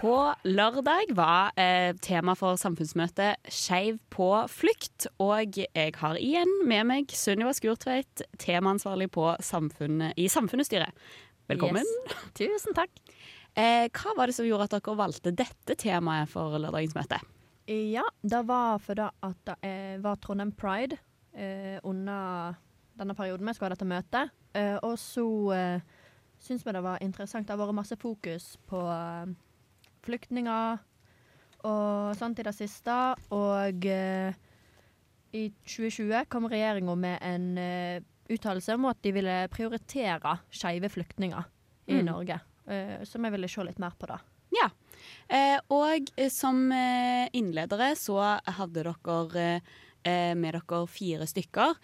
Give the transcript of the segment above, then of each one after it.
På lørdag var eh, tema for samfunnsmøtet Skeiv på flukt. Og jeg har igjen med meg Sunniva Skurtveit, temaansvarlig på samfunnet, i Samfunnsstyret. Velkommen. Yes. Tusen takk. Eh, hva var det som gjorde at dere valgte dette temaet for lørdagens møte? Ja, det var fordi at det eh, var Trondheim Pride eh, under denne perioden vi skulle ha dette møtet. Eh, og så eh, syns vi det var interessant. Det har vært masse fokus på eh, flyktninger og sånt i det siste. Og eh, i 2020 kom regjeringa med en eh, uttalelse om at de ville prioritere skeive flyktninger i Mm. Norge. Eh, så vi ville se litt mer på det. Ja. Eh, og eh, som eh, innledere så hadde dere eh, med dere fire stykker.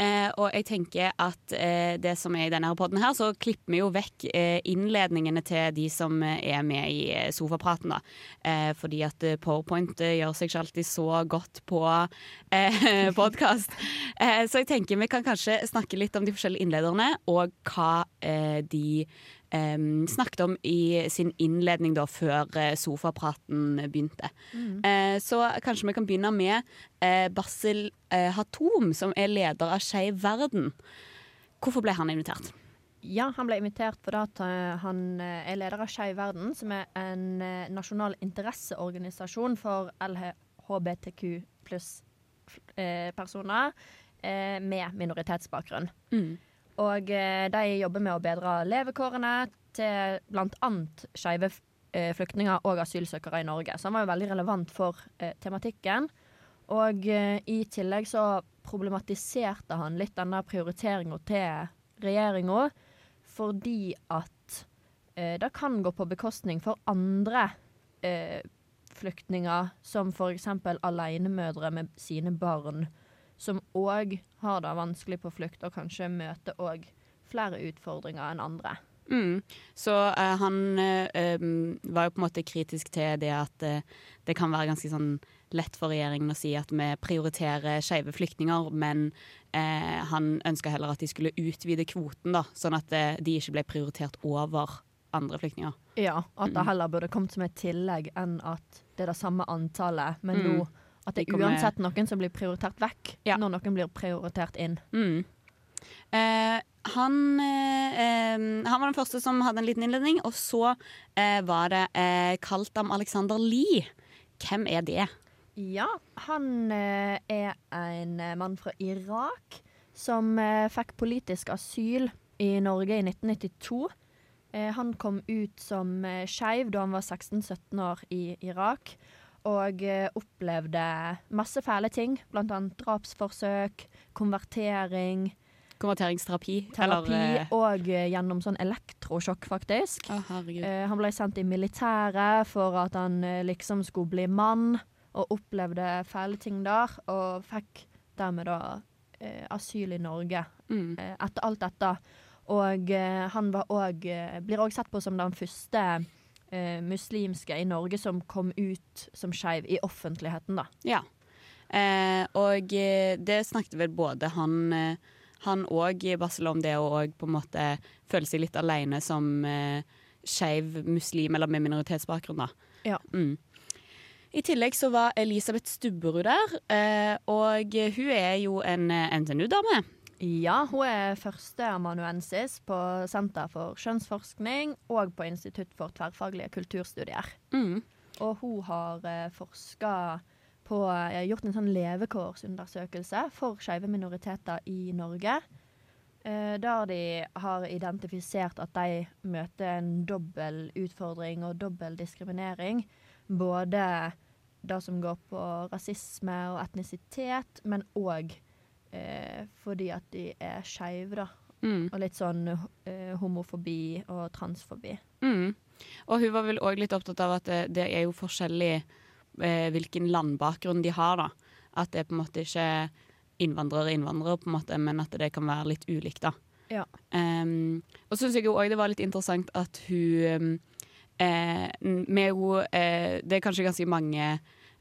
Eh, og jeg tenker at eh, det som er i denne her podden her, så klipper vi jo vekk eh, innledningene til de som eh, er med i eh, sofapraten, da. Eh, fordi at PowerPoint gjør seg ikke alltid så godt på eh, podkast. Så jeg tenker vi kan kanskje snakke litt om de forskjellige innlederne, og hva de eh, snakket om i sin innledning da, før eh, sofapraten begynte. Eh, så kanskje vi kan begynne med uh, Basil uh, Hatom, som er leder av Skeiv Verden. Hvorfor ble han invitert? Ja, han ble invitert fordi han er leder av Skeiv Verden, som er en nasjonal interesseorganisasjon for LHBTQ pluss personer eh, med minoritetsbakgrunn. Mm. Og eh, de jobber med å bedre levekårene til bl.a. skeive eh, flyktninger og asylsøkere i Norge. Så han var jo veldig relevant for eh, tematikken. Og i tillegg så problematiserte han litt denne prioriteringa til regjeringa, fordi at det kan gå på bekostning for andre flyktninger, som f.eks. alenemødre med sine barn, som òg har det vanskelig på flukt, og kanskje møter òg flere utfordringer enn andre. Mm. Så eh, han eh, var jo på en måte kritisk til det at eh, det kan være ganske sånn lett for regjeringen å si at vi prioriterer skeive flyktninger, men eh, han ønska heller at de skulle utvide kvoten, da, sånn at eh, de ikke ble prioritert over andre flyktninger. Ja, at det Mm. heller burde kommet som et tillegg enn at det er det samme antallet, men Mm. nå at det er uansett noen som blir prioritert vekk, Ja. når noen blir prioritert inn. Mm. Eh, han, eh, han var den første som hadde en liten innledning, og så eh, var det eh, Kaltam Alexander Lie. Hvem er det? Ja, han eh, er en eh, mann fra Irak som eh, fikk politisk asyl i Norge i 1992. Eh, han kom ut som skeiv da han var 16-17 år i Irak. Og eh, opplevde masse fæle ting, blant annet drapsforsøk, konvertering, Konverteringsterapi? terapi, Eller, eh, og eh, gjennom sånn elektrosjokk, faktisk. Å, han ble sendt i militæret for at han liksom skulle bli mann, og opplevde fæle ting der. Og fikk dermed da asyl i Norge Mm. etter alt dette. Og han var òg Blir òg sett på som den første eh, muslimske i Norge som kom ut som skeiv i offentligheten, da. Ja. Eh, og eh, det snakket vel både han eh, han òg om det å på en måte føle seg litt aleine som eh, skeiv muslim eller med minoritetsbakgrunn, da. Ja. Mm. I tillegg så var Elisabeth Stubberud der, eh, og hun er jo en NTNU-dame. Ja, hun er førsteamanuensis på Senter for kjønnsforskning og på Institutt for tverrfaglige kulturstudier. Mm. Og hun har eh, forska på eh, Gjort en sånn levekårsundersøkelse for skeive minoriteter i Norge. Eh, der de har identifisert at de møter en dobbel utfordring og dobbel diskriminering. Både det som går på rasisme og etnisitet, men òg eh, fordi at de er skeive, da. Mm. Og litt sånn eh, homofobi og transfobi. Mm. Og hun var vel òg litt opptatt av at det, det er jo forskjellig eh, hvilken landbakgrunn de har, da. At det er på en måte ikke innvandrere innvandrere, på en måte, men at det kan være litt ulikt, da. Ja. Um, og så syns jeg òg det var litt interessant at hun um, eh, med henne eh, Det er kanskje ganske mange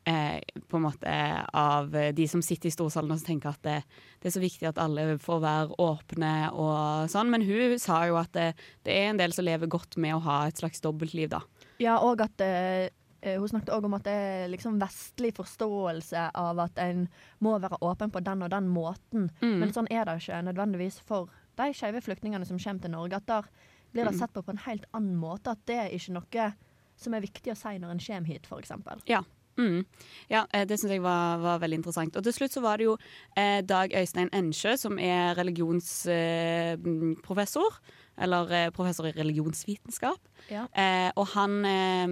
eh, på en måte av de som sitter i storsalen og tenker at det, det, er så viktig at alle får være åpne og sånn, men hun sa jo at det, det er en del som lever godt med å ha et slags dobbeltliv, da. Ja, og at eh, hun snakket òg om at det er liksom vestlig forståelse av at en må være åpen på den og den måten. Mm. Men sånn er det ikke nødvendigvis for de skeive flyktningene som kommer til Norge. At der blir det Mm. sett på på en helt annen måte. At det er ikke noe som er viktig å si når en kommer hit, f.eks. Ja. Mm. ja, eh, det syns jeg var, var, veldig interessant. Og til slutt så var det jo eh, Dag Øystein Ensjø, som er religionsprofessor. Eh, eller eh, professor i religionsvitenskap. Ja. Eh, og han eh,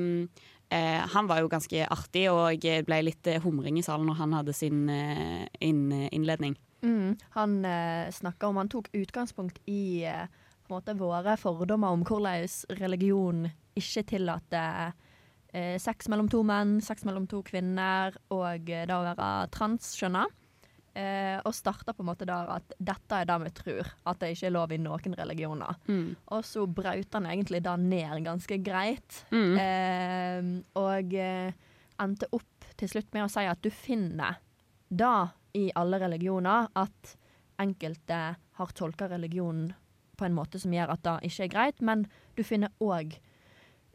han var jo ganske artig, og ble litt humring i salen når han hadde sin inn, innledning. Mm. Han eh, snakka om Han tok utgangspunkt i måte våre fordommer om hvordan religion ikke tillater eh, sex mellom to menn, sex mellom to kvinner og eh, det å være transskjønna. Eh, og starta på en måte der at dette er det vi tror, at det ikke er lov i noen religioner. Mm. Og så brøt han egentlig det ned ganske greit. Mm. Eh, og eh, endte opp til slutt med å si at du finner det i alle religioner, at enkelte har tolka religionen på en måte som gjør at det ikke er greit, men du finner òg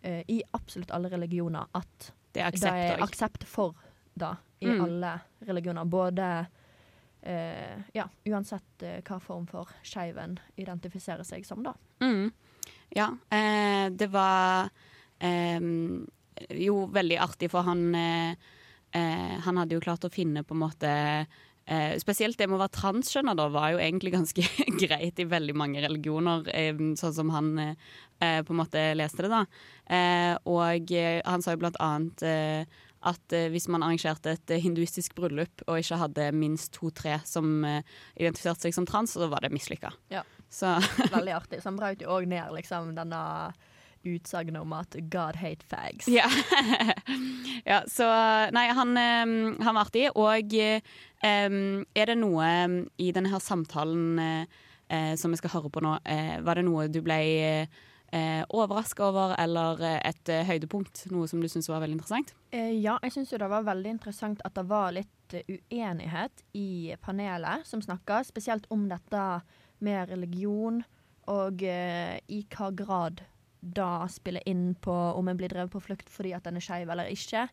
eh, i absolutt alle religioner at Det er det aksept er aksept for det i Mm. alle religioner. Både uh, Ja, uansett uh, hva form for skeiv en identifiserer seg som, da. Mm. Ja, det var um, jo veldig artig, for han Han hadde jo klart å finne på en måte eh, Spesielt det med å være transkjønna da, var jo egentlig ganske greit i veldig mange religioner, eh, sånn som han eh, på en måte leste det, da. Eh, og eh, han sa jo blant annet eh, at eh, hvis man arrangerte et eh, hinduistisk bryllup og ikke hadde minst to-tre som eh, identifiserte seg som trans, så var det mislykka. Ja. Så Veldig artig. Så han brøt jo òg ned liksom denne utsagnet om at God hate fags. Ja. ja, så Nei, han, eh, han var artig. Og um, er det noe i denne her samtalen uh, som vi skal høre på nå, uh, var det noe du ble uh, overraska over, eller et høydepunkt? Noe som du syntes var veldig interessant? Eh, ja, jeg syns jo det var veldig interessant at det var litt uenighet i panelet som snakka, spesielt om dette med religion, og eh, i hva grad det spiller inn på om en blir drevet på flukt fordi at en er skeiv eller ikke.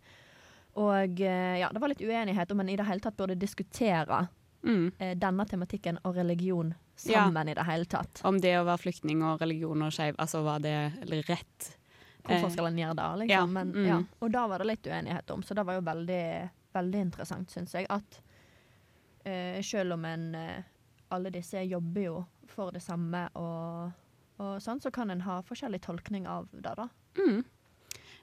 Og eh, ja, det var litt uenighet om en i det hele tatt burde diskutere Mm. eh, denne tematikken og religion sammen i det hele tatt. Om det å være flyktning og religion og skeiv, altså var det rett? Hvorfor Eh, skal en gjøre det, liksom? ja, Men, mm. ja. Og da var det litt uenighet om, så det var jo veldig, veldig interessant, syns jeg. At eh, selv om en eh, Alle disse jobber jo for det samme og, og sånn, så kan en ha forskjellig tolkning av det, da. Mm.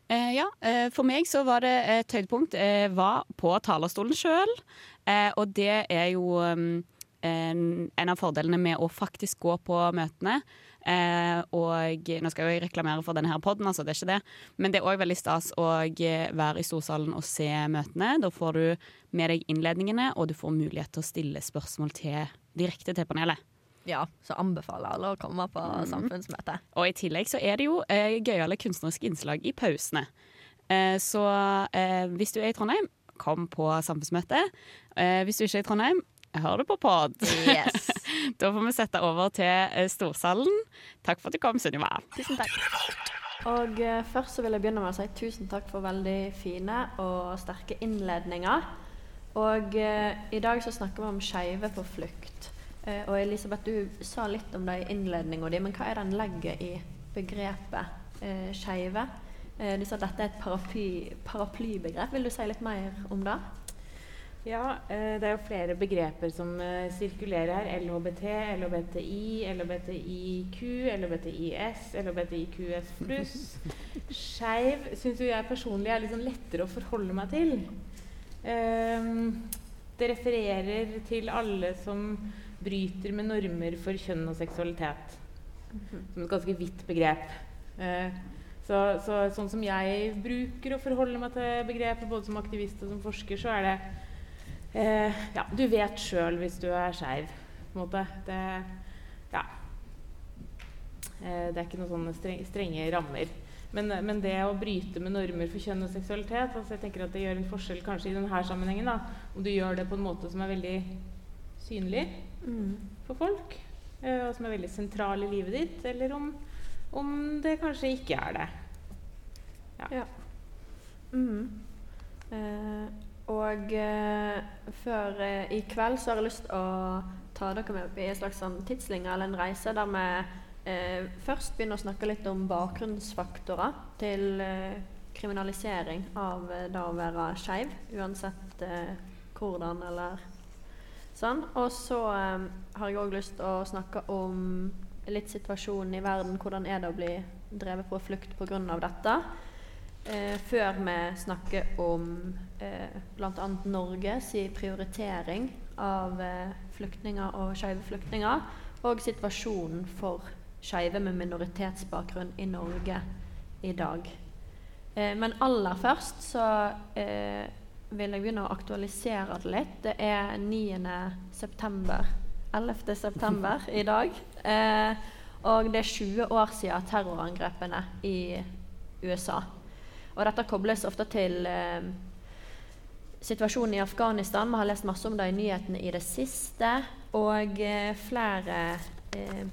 Eh, ja, eh, for meg så var det et høydepunkt. Jeg var på talerstolen sjøl, eh, og det er jo um, en, en av fordelene med å faktisk gå på møtene. Eh, og nå skal jeg jo reklamere for denne her podden, altså, det er ikke det. Men det er òg veldig stas å eh, være i storsalen og se møtene. Da får du med deg innledningene, og du får mulighet til å stille spørsmål til, direkte til panelet. Ja, så anbefaler alle å komme på mm. samfunnsmøte. Og i tillegg så er det jo eh, gøyale kunstneriske innslag i pausene. Eh, så eh, hvis du er i Trondheim, kom på samfunnsmøte. Eh, hvis du ikke er i Trondheim, hør det på pod. Yes. da får vi sette over til eh, Storsalen. Takk for at du kom, Sunniva. Tusen takk. Og eh, først så vil jeg begynne med å si tusen takk for veldig fine og sterke innledninger. Og eh, i dag så snakker vi om skeive på flukt. Eh, og Elisabeth, du sa litt om det i innledninga di, men hva er det en legger i begrepet eh, skeive? Eh, du sa at dette er et paraply, paraplybegrep. Vil du si litt mer om det? Ja, eh, det er jo flere begreper som sirkulerer her. LHBT, LHBTI, LHBTIQ, LHBTIS, LHBTIQS pluss. Skeiv syns jeg personlig er litt sånn lettere å forholde meg til. Ehm, det refererer til alle som bryter med normer for kjønn og seksualitet. Som et ganske vidt begrep. Eh, så, så, sånn som jeg bruker å forholde meg til begrepet, både som aktivist og som forsker, så er det eh, Ja, du vet sjøl hvis du er skeiv, på en måte. Det, ja. Eh, det er ikke noen sånne strenge, strenge rammer. Men, men, det å bryte med normer for kjønn og seksualitet altså jeg tenker at Det gjør en forskjell kanskje i denne sammenhengen. da, Om du gjør det på en måte som er veldig synlig. For folk, eh, og som er veldig sentral i livet ditt, eller om, om det kanskje ikke er det. Ja. ja. Mm. Eh, og eh, før eh, i kveld så har jeg lyst til å ta dere med opp i en slags sånn tidslinje eller en reise der vi eh, først begynner å snakke litt om bakgrunnsfaktorer til eh, kriminalisering av det å være skeiv, uansett hvordan eller sånn. Og så har jeg òg lyst til å snakke om litt situasjonen i verden. Hvordan er det å bli drevet på flukt pga. dette? eh, før vi snakker om eh, bl.a. Norges prioritering av eh, flyktninger og skeive flyktninger, og situasjonen for skeive med minoritetsbakgrunn i Norge i dag. Eh, men aller først så eh, vil jeg begynne å aktualisere det litt. Det er 9. september. 11. september i dag. Eh, og det er 20 år siden terrorangrepene i USA. Og dette kobles ofte til eh, situasjonen i Afghanistan. Vi har lest masse om det i nyhetene i det siste. Og eh, flere eh,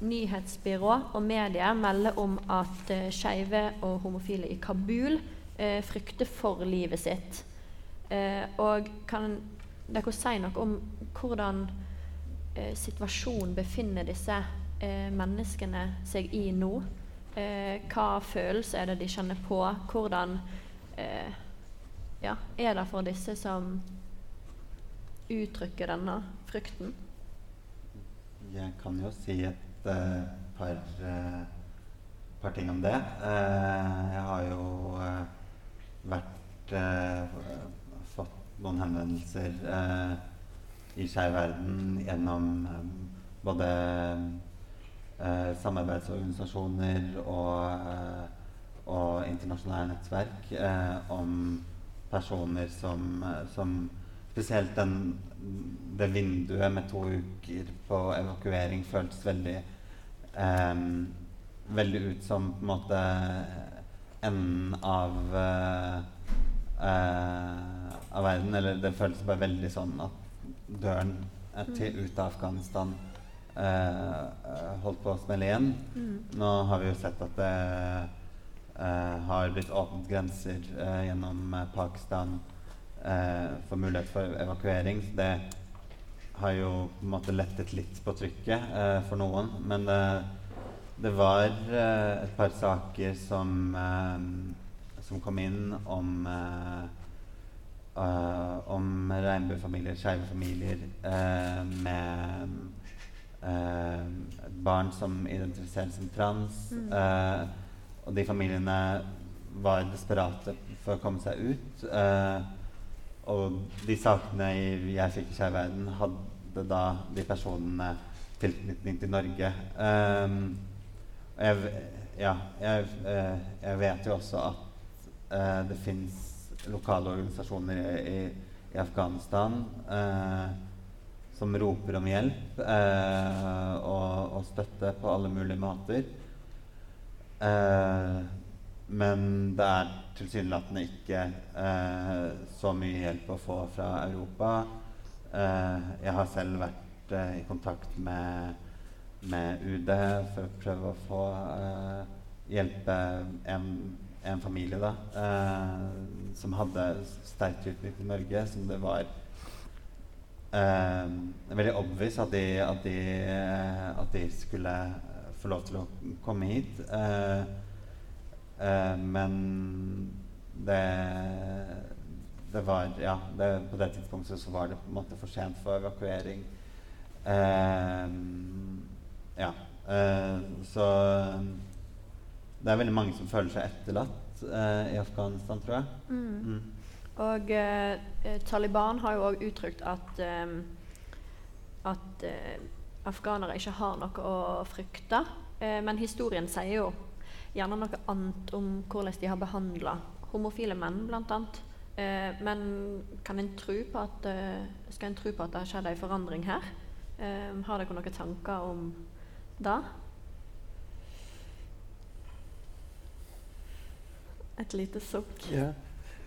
nyhetsbyrå og medier melder om at eh, skeive og homofile i Kabul eh, frykter for livet sitt. Eh, og kan dere si noe om hvordan eh, situasjonen befinner disse menneskene seg i nå? Eh, hva følelse er det de kjenner på? Hvordan eh, ja, er det for disse som uttrykker denne frykten? Jeg kan jo si et uh, par, uh, par, ting om det. Uh, jeg har jo vært noen henvendelser i Skeiv verden gjennom både eh, samarbeidsorganisasjoner og, eh, og internasjonale nettverk eh, om personer som, eh, som Spesielt den, det vinduet med to uker på evakuering føltes veldig eh, Veldig ut som på en måte enden av av verden. Eller det føltes bare veldig sånn at døren til, ut av Afghanistan Eh, eh, holdt på å smelle igjen. Mm. Nå har vi jo sett at det eh, har blitt åpnet grenser gjennom Pakistan for mulighet for evakuering. Det har jo på en måte lettet litt på trykket for noen. Men det var et par saker som, som kom inn om Uh, om regnbuefamilier, skeive familier uh, med uh, barn som identifiseres som trans. Mm. Eh, og de familiene var desperate for å komme seg ut. Eh, og de sakene jeg fikk i Skeiv verden, hadde da de personene tilknytning til Norge. Um, jeg, ja, jeg, jeg, vet jo også at det fins lokale organisasjoner i, i, Afghanistan uh, som roper om hjelp eh, og, og, støtte på alle mulige måter. Eh, men det er tilsynelatende ikke eh, så mye hjelp å få fra Europa. Eh, jeg har selv vært eh, i kontakt med, med, UD for å prøve å få eh, hjelpe en, en familie da, som hadde sterk tilknytning til Norge, som det var eh, veldig obvious at de, at, de, uh, at de, skulle få lov til å komme hit. Eh, men det, det var Ja, det, på det tidspunktet så var det på en måte for sent for evakuering. ja. så det er veldig mange som føler seg etterlatt i Afghanistan, tror jeg. Mm. Mm. Og eh, Taliban har jo òg uttrykt at eh, at eh, afghanere ikke har noe å frykte. Eh, men historien sier jo gjerne noe annet om hvordan de har behandla homofile menn, bl.a. Eh, men kan en tro på at, eh, skal en tro på at det har skjedd en forandring her? Eh, har dere noen tanker om det? Et lite sukk. Ja.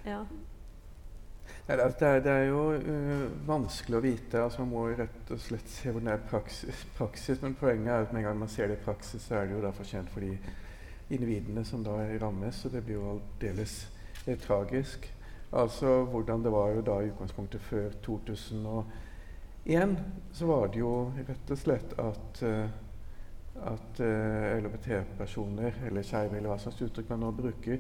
Ja. Nei, det, er, det er jo uh, vanskelig å vite. altså Man må jo rett og slett se hvordan det er praksis, praksis. Men poenget er at med en gang man ser det i praksis, så er det jo da for sent for de individene som da rammes. Og det blir jo aldeles eh, tragisk. Altså hvordan det var jo da i utgangspunktet før 2001, så var det jo rett og slett at uh, at uh, LHBT-personer, eller skeive, eller hva slags uttrykk man nå bruker,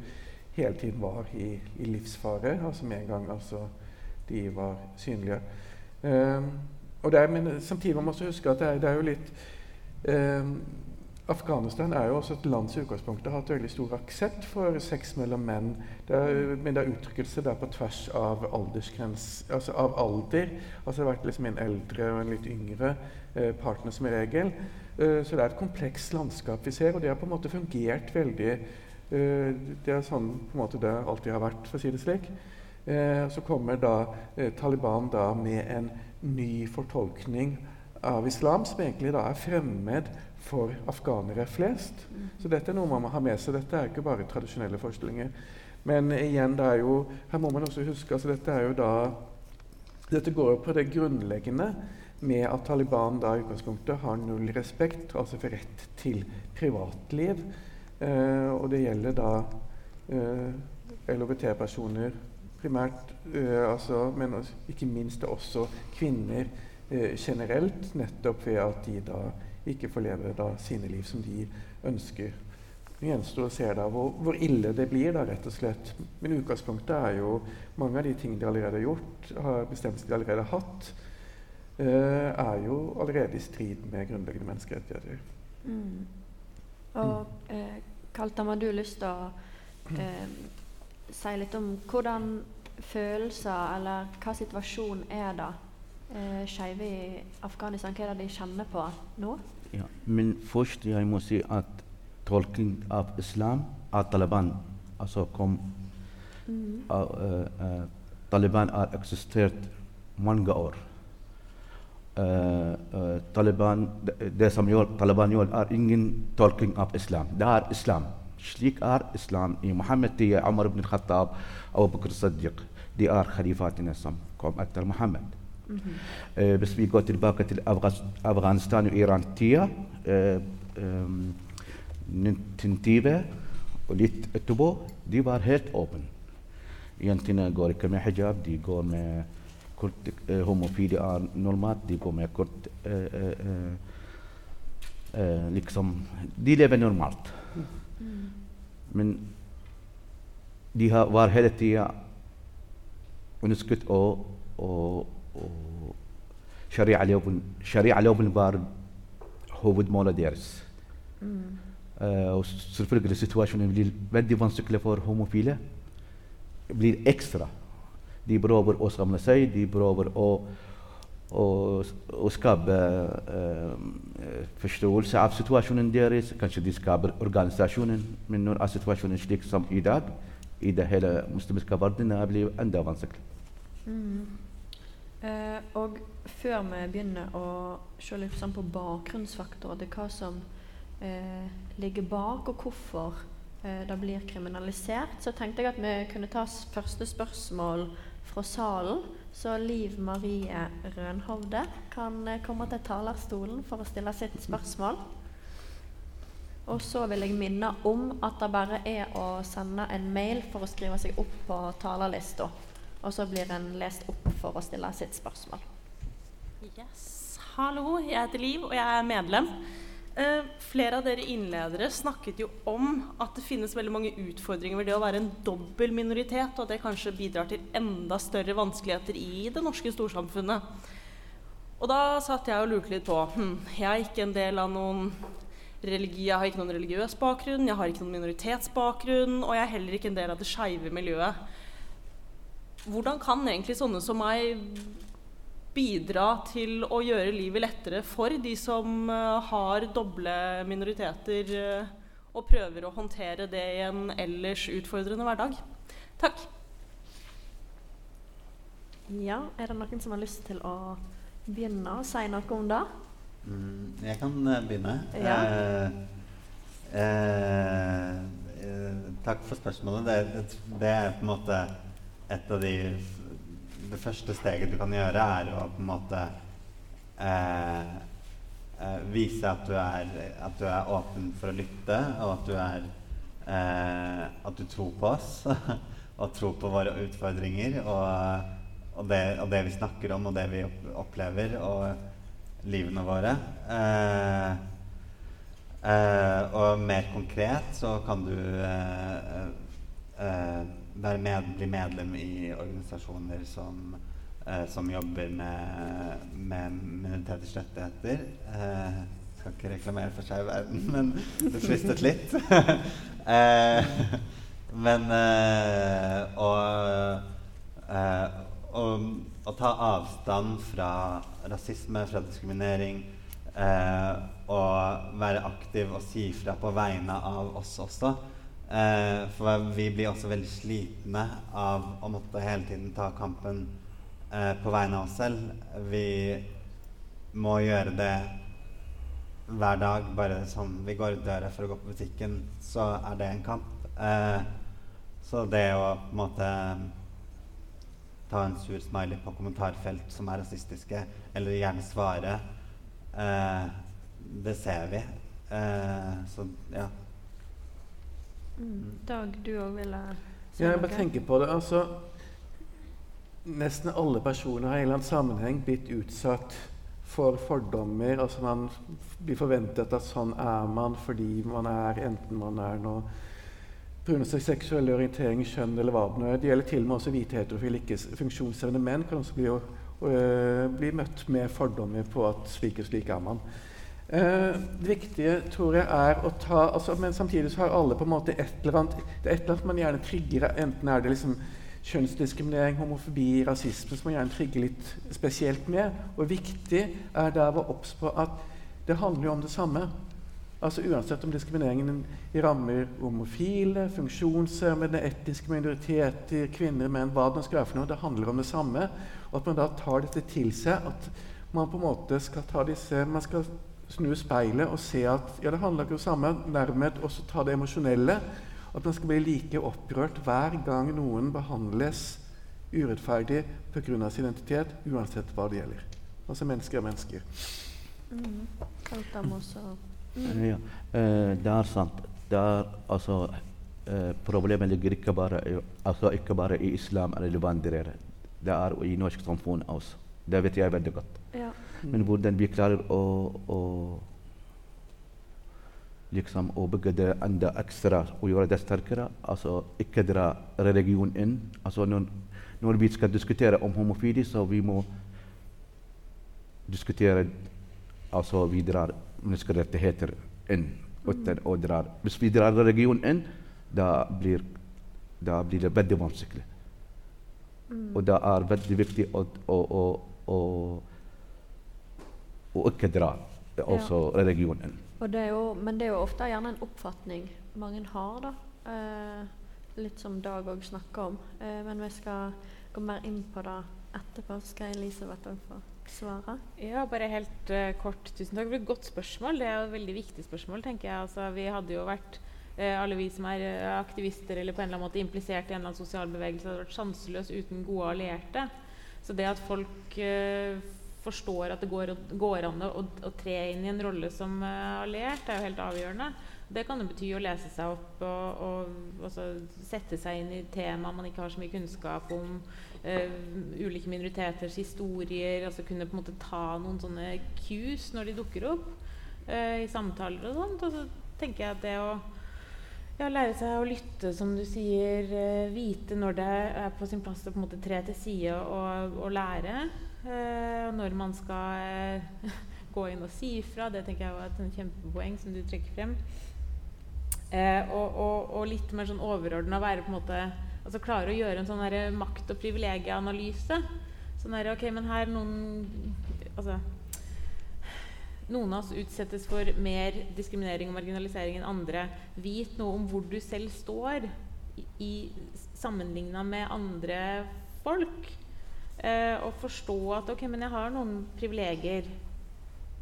hele tiden var i, i livsfare. Altså med en gang altså, de var synlige. Um, og der, men samtidig må man også huske at det er, det er jo litt um, Afghanistan er jo også et land som i utgangspunktet har hatt veldig stor aksept for sex mellom menn. Det er, men det er uttrykkelse der på tvers av altså av alder. Altså det har vært liksom en eldre og en litt yngre eh, partner som regel. Uh, så det er et komplekst landskap vi ser, og det har på en måte fungert veldig det er sånn på en måte det alltid har vært, for å si det slik. Eh, så kommer da eh, Taliban da med en ny fortolkning av islam, som egentlig da er fremmed for afghanere flest. Så dette er noe man må ha med seg. Dette er ikke bare tradisjonelle forestillinger. Men igjen, det er jo, her må man også huske altså dette er jo da dette går på det grunnleggende med at Taliban da i utgangspunktet har null respekt, altså for rett til privatliv. Eh, og det gjelder da eh, LHBT-personer primært, eh, altså, men ikke minst også kvinner generelt, nettopp ved at de da ikke får leve da sine liv som de ønsker. Det gjenstår å se da hvor, hvor, ille det blir, da, rett og slett. Men utgangspunktet er jo mange av de tingene de allerede har gjort, har bestemmelser de allerede har hatt, uh, er jo allerede i strid med grunnleggende menneskerettigheter. Mm. Og eh, Kaltam, har du lyst til å eh, si litt om hvordan følelser, eller hva situasjon er det eh, skeive i Afghanistan? Hva er det de kjenner på nå? Ja, men først jeg må si at tolking av islam av Taliban altså kom mm. uh, uh, Taliban har eksistert mange år. Uh, uh, Taliban, det som gjør, Taliban gjør, er ingen tolking av islam. Det er islam. Slik er islam i Muhammed til Umar ibn Khattab og Bakr Siddiq. De er khalifatene som kom etter Muhammed. Mm -hmm. uh, hvis vi går tilbake til Afghanistan og Iran-tida um, 1920 og litt etterpå, de var helt åpne. kurt homofili är normalt de kommer kurt liksom de lever normalt men de har var hela tiden ونسكت أو أو أو شريعة لوبن شريعة لوبن بار هو بد مولا ديرس. آه وصرف لك السيتواشن اللي بدي فون سكلفور هوموفيلا بلي إكسترا. De prøver å samle seg, de prøver å, å, å skape uh, forståelse av situasjonen deres. Kanskje de skaper organisasjonen, men når er situasjonen slik som i dag, i det hele muslimske verden, blir enda vanskelig. Mm. Uh, og før vi begynner å se litt sånn på bakgrunnsfaktorer til hva som uh, ligger bak, og hvorfor det blir kriminalisert, så tenkte jeg at vi kunne ta første spørsmål fra salen. Så Liv Marie Rønhovde kan eh, komme til talerstolen for å stille sitt spørsmål. Og så vil jeg minne om at det bare er å sende en mail for å skrive seg opp på talerlista. Og så blir en lest opp for å stille sitt spørsmål. Yes. Hallo, jeg heter Liv, og jeg er medlem. Uh, flere av dere innledere snakket jo om at det finnes veldig mange utfordringer ved det å være en dobbel minoritet, og at det kanskje bidrar til enda større vanskeligheter i det norske storsamfunnet. Og da satt jeg og lurte litt på hm, Jeg er ikke en del av noen religi, jeg har ikke noen religiøs bakgrunn, jeg har ikke noen minoritetsbakgrunn, og jeg er heller ikke en del av det skeive miljøet. Hvordan kan egentlig sånne som meg bidra til å gjøre livet lettere for de som eh, har doble minoriteter, eh, og prøver å håndtere det i en ellers utfordrende hverdag. Takk. Ja, er det noen som har lyst til å begynne å si noe om det? Mm, jeg kan uh, begynne. Ja. Eh, eh, eh, takk for spørsmålet. Det, det, er på en måte et av de Det første steget du kan gjøre, er å på en måte eh, eh, vise at du, er, at du er åpen for å lytte, og at du er At du tror på oss. og tror på våre utfordringer og, og, det, og, det, vi snakker om, og det vi opplever. og livene våre. Eh, eh, og mer konkret så kan du eh, med, bli medlem i organisasjoner som, som jobber med, med minoriteters rettigheter. Jeg skal ikke reklamere for Skeiv verden, men det fristet litt. men og, og å ta avstand fra rasisme, fra diskriminering, eh, og være aktiv og si fra på vegne av oss også. Eh, for vi blir også veldig slitne av å måtte hele tiden ta kampen eh, på vegne av oss selv. Vi må gjøre det hver dag. Bare som vi går ut døra for å gå på butikken, så er det en kamp. Eh, så det å på en måte ta en sur smiley på kommentarfelt som er rasistiske, eller gjerne svare. Eh, det ser vi. Eh, så ja. Mm. Dag, du òg ville si ja, jeg bare tenker på det. Altså, nesten alle personer har i en eller annen sammenheng blitt utsatt for fordommer. Altså Man blir forventet at sånn er man fordi man er enten man er noe pga. seksuell orientering, kjønn eller hva det nå er. Det gjelder til og med også hvite heterofile ikke-funksjonshemmede menn kan også bli, øh, bli, møtt med fordommer på at slik og slik er man. Uh, det viktige tror jeg er å ta altså, Men samtidig så har alle på en måte et eller annet det er et eller annet man gjerne trigger. Enten er det liksom kjønnsdiskriminering, homofobi, rasisme som man gjerne trigger litt spesielt med. Og viktig er der å være obs på at det handler jo om det samme. Altså Uansett om diskrimineringen rammer homofile, funksjonshemmede, etniske minoriteter, kvinner, menn, hva det skal være for noe. Det handler om det samme. Og at man da tar dette til seg. At man på en måte skal ta disse Man skal snu speilet og se at ja, det handler ikke om det samme. Nærmed også ta det emosjonelle. At man skal bli like opprørt hver gang noen behandles urettferdig pga. sin identitet, uansett hva det gjelder. Altså mennesker er mennesker. Mm. Mm. Ja, eh, det er sant. Det er altså eh, Problemet ligger ikke bare, altså ikke bare i islam eller vandrere. Det er i norsk samfunn også. Det vet jeg veldig godt. Ja. Men hvordan vi klarer å, å liksom å bygge det enda ekstra og gjøre det sterkere. Altså ikke dra religion inn. Altså når, når vi skal diskutere om homofili, så vi må diskutere altså vi drar menneskerettigheter inn. Uten å dra. Hvis vi drar religion inn, da blir, da blir det veldig vanskelig. Mm. Og det er veldig viktig å, å, å, å ikke dra også ja. religionen. Det jo, men det er jo ofte gjerne en oppfatning mange har, da. Eh, litt som Dag òg snakker om. Eh, men vi skal gå mer inn på det etterpå. Skal Elisabeth òg få svare? Ja, bare helt uh, kort. Tusen takk for et godt spørsmål. Det er jo et veldig viktig spørsmål, tenker jeg. Altså, vi hadde jo vært uh, alle vi som er uh, aktivister eller på en eller annen måte implisert i en eller annen sosial bevegelse, hadde vært sjanseløse uten gode allierte. Så det at folk forstår at det går, går an å, å, tre inn i en rolle som alliert, er jo helt avgjørende. Det kan jo bety å lese seg opp og, og og sette seg inn i tema man ikke har så mye kunnskap om uh, ulike minoriteters historier. altså Kunne på en måte ta noen sånne cues når de dukker opp uh, i samtaler og sånt. Og så tenker jeg at det å ja, lære seg å lytte, som du sier. Vite når det er på sin plass å på en måte tre til side og, og lære. Når man skal gå inn og si ifra. Det tenker jeg var et kjempepoeng som du trekker frem. Og, og, og, litt mer sånn overordna være på en måte altså klare å gjøre en sånn makt- og privilegieanalyse. Sånn der, ok, men her noen Altså noen av oss utsettes for mer diskriminering og marginalisering enn andre. Vit noe om hvor du selv står i, i sammenligna med andre folk. Eh, og forstå at ok, men jeg har noen privilegier.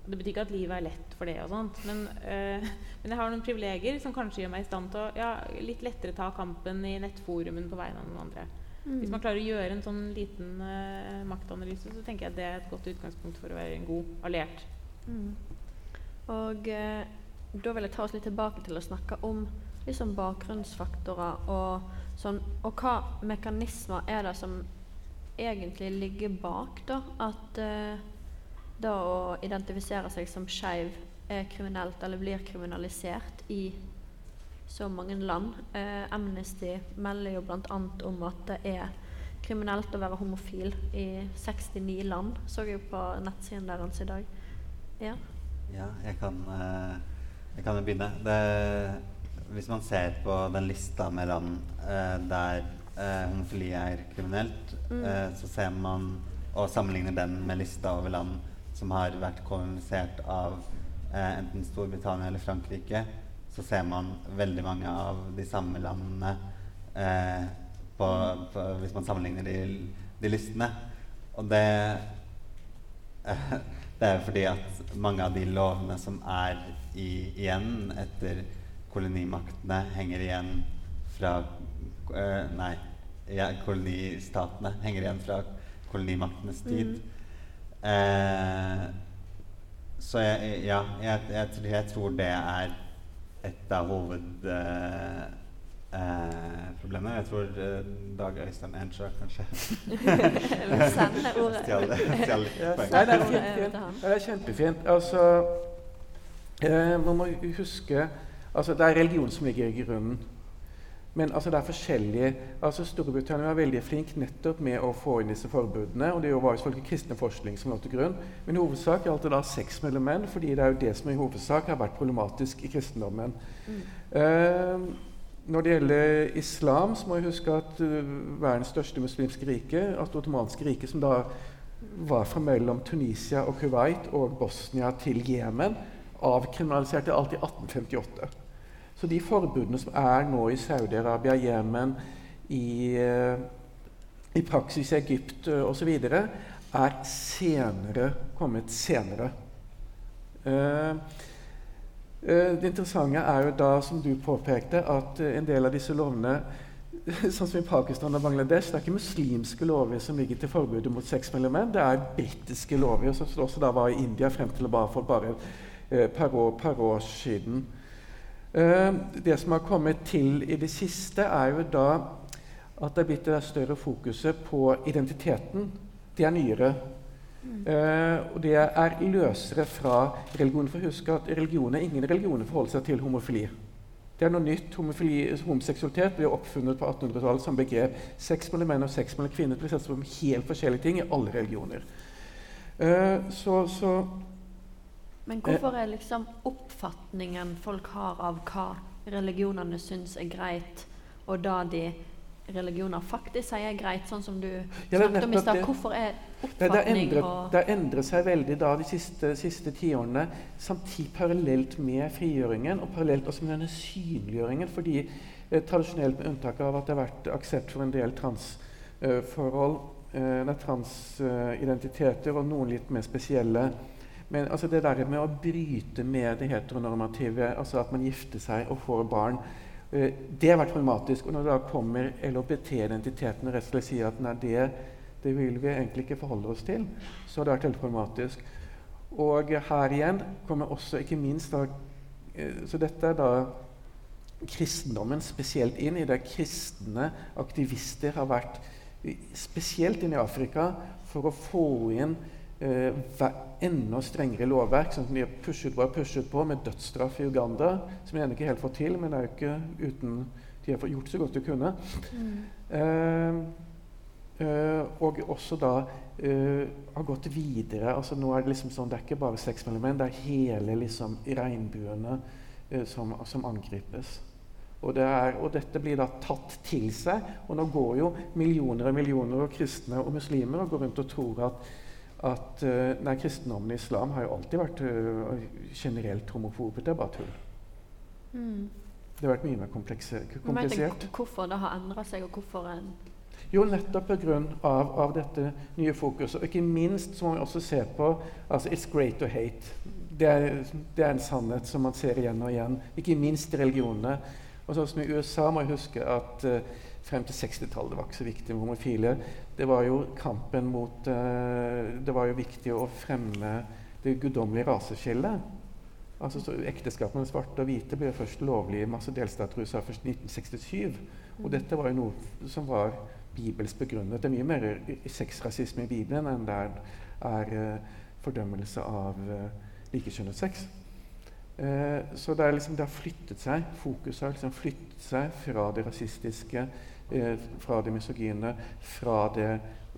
Det betyr ikke at livet er lett for det, og sånt, men, eh, men jeg har noen privilegier som kanskje gjør meg i stand til å ja, litt lettere ta kampen i nettforumen på vegne av noen andre. Mm. Hvis man klarer å gjøre en sånn liten eh, maktanalyse, så tenker jeg at det er et godt utgangspunkt for å være en god alliert. Mm. Og eh, da vil jeg ta oss litt tilbake til å snakke om liksom bakgrunnsfaktorer og sånn. Og hva mekanismer er det som egentlig ligger bak da at eh, det å identifisere seg som skeiv er kriminelt eller blir kriminalisert i så mange land. Eh, Amnesty melder jo bl.a. om at det er kriminelt å være homofil i 69 land, så jeg jo på nettsiden deres i dag. Ja. Ja, jeg kan, eh, jeg kan jo begynne. Det, hvis man ser på den lista med land eh, der eh, homofili er kriminelt, Mm. eh, så ser man og sammenligner den med lista over land som har vært kolonisert av eh, enten Storbritannia eller Frankrike, så ser man veldig mange av de samme landene eh, på, på, hvis man sammenligner de, de listene. Og det Det er jo fordi at mange av de lovene som er i, igjen etter kolonimaktene, henger igjen fra øh, Nei, ja, kolonistatene henger igjen fra kolonimaktenes tid. Eh, så jeg, ja, jeg, jeg, tror- jeg tror det er et av hovedproblemene. Eh, problemene. jeg tror eh, Dag Øystein Ensjø kanskje sende ordet. stjal det- stjal Ja, nei, det er fint, det er kjempefint. Altså, eh, man må huske altså, Det er religion som ligger i grunnen. Men altså, det er forskjellige altså, Storbritannia var veldig flink nettopp med å få inn disse forbudene. og Det var jo selvfølgelig kristne forskning som lå til grunn. Men i hovedsak gjaldt det da sex mellom menn, fordi det er jo det som i hovedsak har vært problematisk i kristendommen. Eh, når det gjelder islam, så må vi huske at uh, verdens største muslimske rike, altså ottomanske rike, som da var fra mellom Tunisia og Kuwait og Bosnia til Jemen, avkriminaliserte alt i 1858. Så de forbudene som er nå i Saudi-Arabia, Jemen, i, eh, i praksis Egypt uh, osv., er senere kommet senere. Eh, Eh, Det interessante er jo da, som du påpekte, at eh, en del av disse lovene Sånn som i Pakistan og Bangladesh, det er ikke muslimske lover som ligger til forbudet mot sex mellom menn, det er britiske lover, som også da var i India frem til bare for bare et par, par år siden. Eh, Det som har kommet til i det siste, er jo da at det er blitt det større fokuset på identiteten. Det er nyere. Uh, og det er løsere fra religion. For husk at religioner, ingen religion forholder seg til homofili. Det er noe nytt. Homofili, homoseksualitet ble oppfunnet på 1800-tallet som begrep. Sex mellom menn og sex mellom kvinner ble sett som helt forskjellige ting i alle religioner. Uh, så, så Men hvorfor er liksom oppfatningen folk har av hva religionene syns er greit, og da de religioner faktisk sier er greit, sånn som du snakket om i stad. Hvorfor er oppfatning det har endret seg veldig da de siste, siste tiårene, samtidig parallelt med frigjøringen og parallelt også med denne synliggjøringen. fordi eh, tradisjonelt, med unntak av at det har vært aksept for en del transforhold, eh, eh, transidentiteter og noen litt mer spesielle Men altså det der med å bryte med det heteronormative, altså at man gifter seg og får barn, eh, det har vært problematisk. Og når da kommer LHBT-identiteten og resten sier at nei, det, det vil vi egentlig ikke forholde oss til, så har det vært veldig problematisk. Og her igjen kommer også ikke minst da, eh, Så dette er da kristendommen spesielt inn i det kristne aktivister har vært spesielt inn i Afrika for å få inn eh, enda strengere lovverk. sånn som De har pushet på pushet på med dødsstraff i Uganda, som de ennå ikke helt får til, men det er jo ikke uten de har gjort så godt de kunne. Eh, eh, og også da eh, har gått videre. altså nå er Det liksom sånn, det er ikke bare sex mellom menn, det er hele liksom regnbuene eh, som, som angripes. Og, det er, og, dette blir da tatt til seg. Og nå går jo millioner og millioner av kristne og muslimer og går rundt og tror at, at uh, nei, kristendommen i islam har jo alltid vært uh, generelt homofobe. Det er bare tull. Mm. Det har vært mye mer komplisert. Men Hvorfor det har endra seg, og hvorfor en jo, nettopp pga. Av, av dette nye fokuset. Og ikke minst så må vi også se på altså, It's great to hate. Det er, det er en sannhet som man ser igjen og igjen. Ikke minst i religionene. Og sånn som I USA må jeg huske at uh, frem til 60-tallet var ikke så viktig med homofile. Det var jo kampen mot uh, Det var jo viktig å fremme det guddommelige raseskillet. Altså, så Ekteskap mellom svarte og hvite ble først lovlig i masse delstater i USA først i 1967. Og dette var jo noe som var bibelsk begrunnet. Det er mye mer sexrasisme i Bibelen enn det er, uh, fordømmelse av uh, likekjønnet sex. Uh, så det, liksom, det, har flyttet seg. Fokuset har liksom flyttet seg fra det rasistiske, fra det misogyne, fra det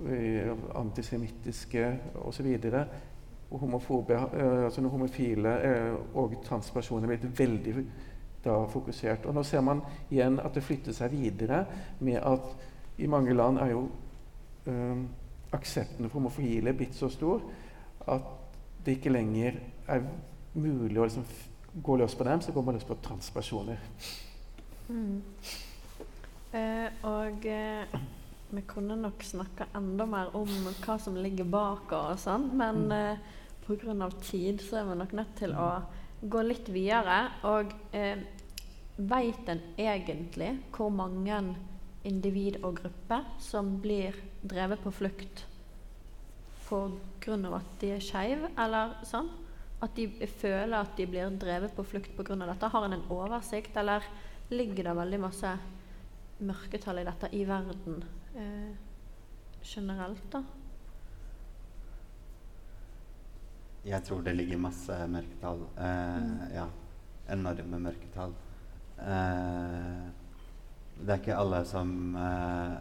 eh, antisemittiske osv. Homofobe, eh, altså homofile eh, og transpersoner er blitt veldig da, fokusert. Og nå ser man igjen at det flytter seg videre med at i mange land er jo eh, aksepten for homofile blitt så stor at det ikke lenger er mulig å liksom gå løs på dem, så går man løs på transpersoner. Mm. Eh, og eh, vi kunne nok snakka enda mer om hva som ligger bak og sånn, men mm. eh, pga. tid så er vi nok nødt til å gå litt videre. Og eh, veit en egentlig hvor mange individ og grupper som blir drevet på flukt pga. at de er skeive, eller sånn? At de føler at de blir drevet på flukt pga. dette? Har en en oversikt, eller ligger det veldig masse mørketall i dette i verden eh, generelt, da? Jeg tror det ligger masse mørketall. Eh, mm. Ja. Enorme mørketall. Eh, det er ikke alle som eh,